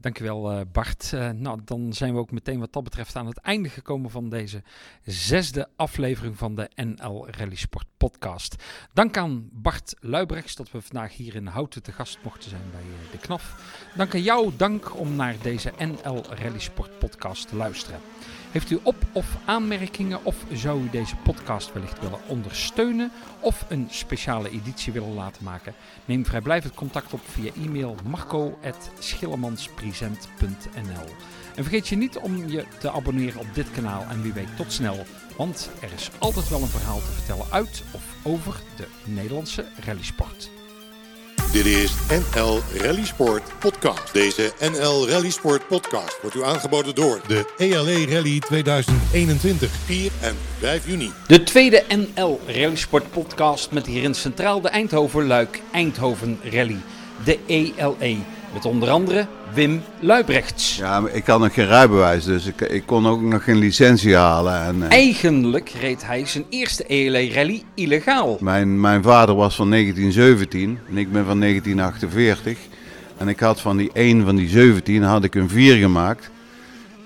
Dankjewel Bart. Nou, dan zijn we ook meteen wat dat betreft aan het einde gekomen van deze zesde aflevering van de NL Rally Sport podcast. Dank aan Bart Luibrechts dat we vandaag hier in Houten te gast mochten zijn bij de KNAF. Dank aan jou, dank om naar deze NL Rally Sport podcast te luisteren. Heeft u op- of aanmerkingen of zou u deze podcast wellicht willen ondersteunen of een speciale editie willen laten maken? Neem vrijblijvend contact op via e-mail marco.schillemanspresent.nl En vergeet je niet om je te abonneren op dit kanaal en wie weet tot snel, want er is altijd wel een verhaal te vertellen uit of over de Nederlandse rallysport. Dit is NL Rally Sport Podcast. Deze NL Rally Sport Podcast wordt u aangeboden door de ELE Rally 2021, 4 en 5 juni. De tweede NL Rally Sport podcast met hierin centraal de Eindhoven Luik Eindhoven Rally. De ELE. Met onder andere Wim Luibrechts. Ja, maar ik had nog geen rijbewijs, dus ik, ik kon ook nog geen licentie halen. En, eh, Eigenlijk reed hij zijn eerste ELE rally illegaal. mijn, mijn vader was van 1917 en ik ben van 1948. En ik had van die 1 van die 17 had ik een 4 gemaakt.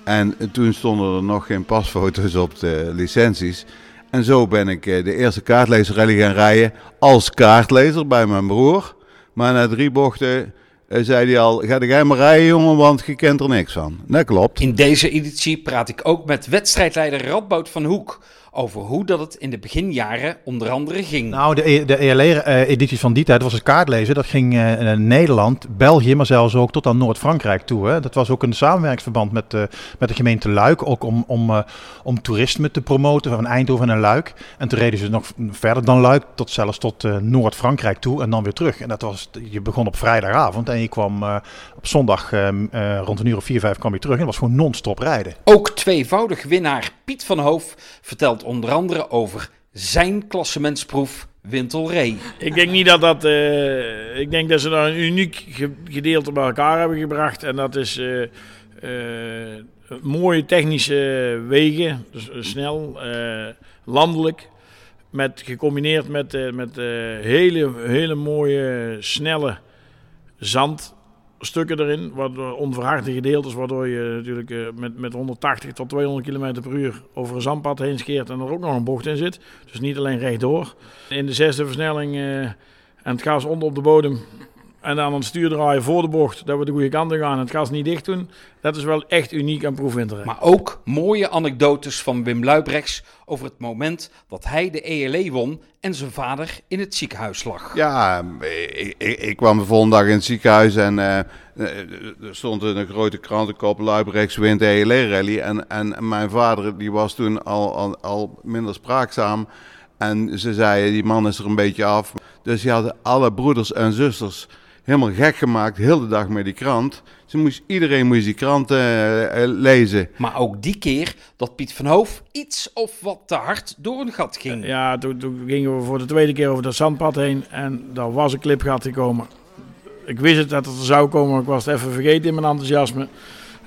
En toen stonden er nog geen pasfoto's op de licenties. En zo ben ik eh, de eerste kaartlezer gaan rijden als kaartlezer bij mijn broer. Maar na drie bochten zei hij al, ga jij maar rijden jongen, want je kent er niks van. Dat klopt. In deze editie praat ik ook met wedstrijdleider Radboud van Hoek over hoe dat het in de beginjaren onder andere ging. Nou, de, E- de ELE-edities van die tijd was het kaartlezen. Dat ging eh, Nederland, België, maar zelfs ook tot aan Noord-Frankrijk toe. Hè. Dat was ook een samenwerkingsverband met, eh, met de gemeente Luik. Ook om, om, eh, om toerisme te promoten van Eindhoven en Luik. En toen reden ze nog verder dan Luik, tot zelfs tot eh, Noord-Frankrijk toe en dan weer terug. En dat was, je begon op vrijdagavond en je kwam eh, op zondag eh, eh, rond een uur of vier, vijf kwam je terug. En dat was gewoon non-stop rijden. Ook tweevoudig winnaar Piet van Hoof vertelt onder andere over zijn klassementsproef Wintelree. Ik denk niet dat dat. eh, ik denk dat ze daar een uniek ge- gedeelte bij elkaar hebben gebracht. En dat is eh, eh, mooie technische wegen, dus snel, landelijk. Met, gecombineerd met, met hele, hele mooie, snelle zandstukken erin. Waardoor onverharde gedeeltes, waardoor je natuurlijk eh, met, met 180 tot 200 km per uur over een zandpad heen scheert en er ook nog een bocht in zit. Dus niet alleen rechtdoor. In de zesde versnelling eh, en het gas onder op de bodem. En dan aan het stuur draaien voor de bocht, dat we de goede kant op gaan en het gas niet dicht doen. Dat is wel echt uniek aan proefwinterrijden. Maar ook mooie anekdotes van Wim Luibrechts over het moment dat hij de ELE won en zijn vader in het ziekenhuis lag. Ja, ik, ik, ik kwam de volgende dag in het ziekenhuis en eh, eh, er stond een grote krantenkop Luibrechts wint de ELE rally. En, en mijn vader die was toen al, al, al minder spraakzaam. En ze zeiden, die man is er een beetje af. Dus die hadden alle broeders en zusters helemaal gek gemaakt, heel de dag met die krant. Ze moest, iedereen moest die krant eh, eh, lezen. Maar ook die keer dat Piet van Hoof iets of wat te hard door een gat ging. Ja, toen, toen gingen we voor de tweede keer over dat zandpad heen en daar was een clipgat gekomen. Ik wist het dat het er zou komen, maar ik was het even vergeten in mijn enthousiasme.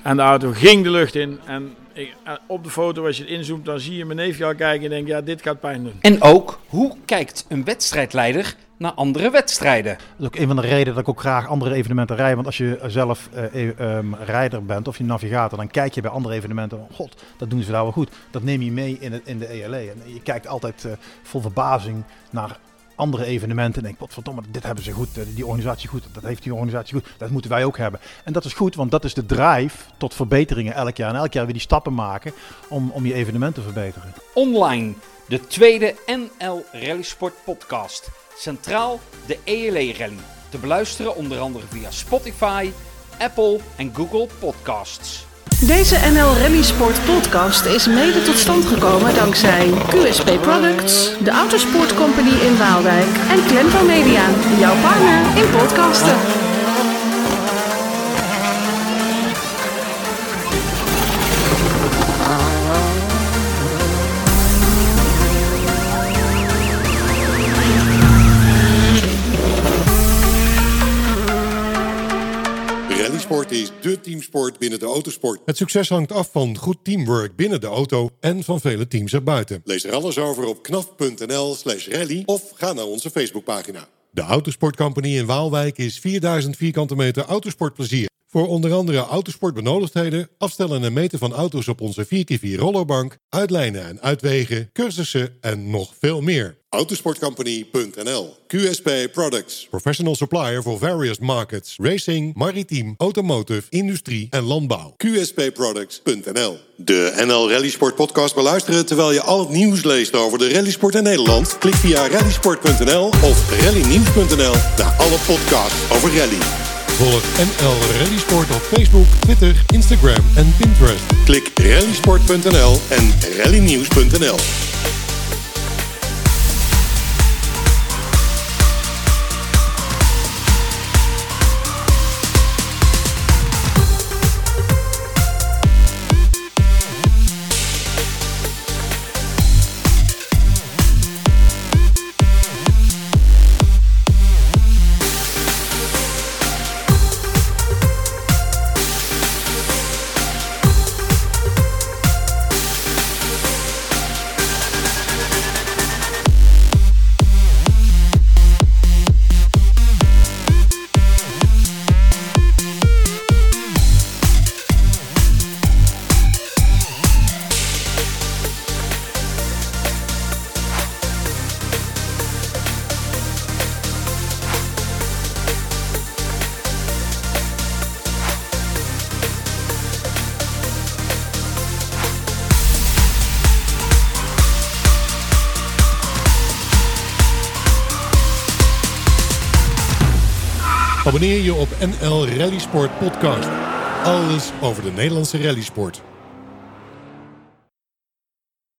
En de auto ging de lucht in en ik, en op de foto, als je het inzoomt, dan zie je mijn neefje al kijken en denk ja, dit gaat pijn doen. En ook, hoe kijkt een wedstrijdleider naar andere wedstrijden? Dat is ook een van de redenen dat ik ook graag andere evenementen rijd. Want als je zelf eh, e- ehm, rijder bent of je navigator, dan kijk je bij andere evenementen. oh, God, dat doen ze daar wel goed. Dat neem je mee in, het, in de ELE. En je kijkt altijd eh, vol verbazing naar andere evenementen. En denk, wat verdomme, dit hebben ze goed. eh, Die organisatie goed. Dat heeft die organisatie goed. Dat moeten wij ook hebben. En dat is goed, want dat is de drive tot verbeteringen elk jaar. En elk jaar weer die stappen maken om, om je evenement te verbeteren. Online, de tweede NL Rally Sport podcast. Centraal de ELE Rally. Te beluisteren onder andere via Spotify, Apple en Google Podcasts. Deze NL Rally Sport podcast is mede tot stand gekomen dankzij QSP Products, de Autosport Company in Waalwijk en Klempo Media, jouw partner in podcasten. Rallysport is dé teamsport binnen de autosport. Het succes hangt af van goed teamwork binnen de auto en van vele teams erbuiten. Lees er alles over op knaf.nl slash rally of ga naar onze Facebookpagina. De Autosport Company in Waalwijk is 4000 vierkante meter autosportplezier. Voor onder andere autosportbenodigdheden, afstellen en meten van auto's op onze 4x4 rollerbank, uitlijnen en uitwegen, cursussen en nog veel meer. Autosportcompany.nl QSP Products. Professional supplier for various markets. Racing, maritiem, automotive, industrie en landbouw. QSPProducts.nl De NL Rally Sport podcast beluisteren terwijl je al het nieuws leest over de rallysport in Nederland? Klik via rallysport.nl of rallynieuws.nl naar alle podcasts over rally. Volg NL Rally Sport op Facebook, Twitter, Instagram en Pinterest. Klik rallysport.nl en rallynieuws.nl. Abonneer je op NL Rally Sport Podcast. Alles over de Nederlandse rallysport.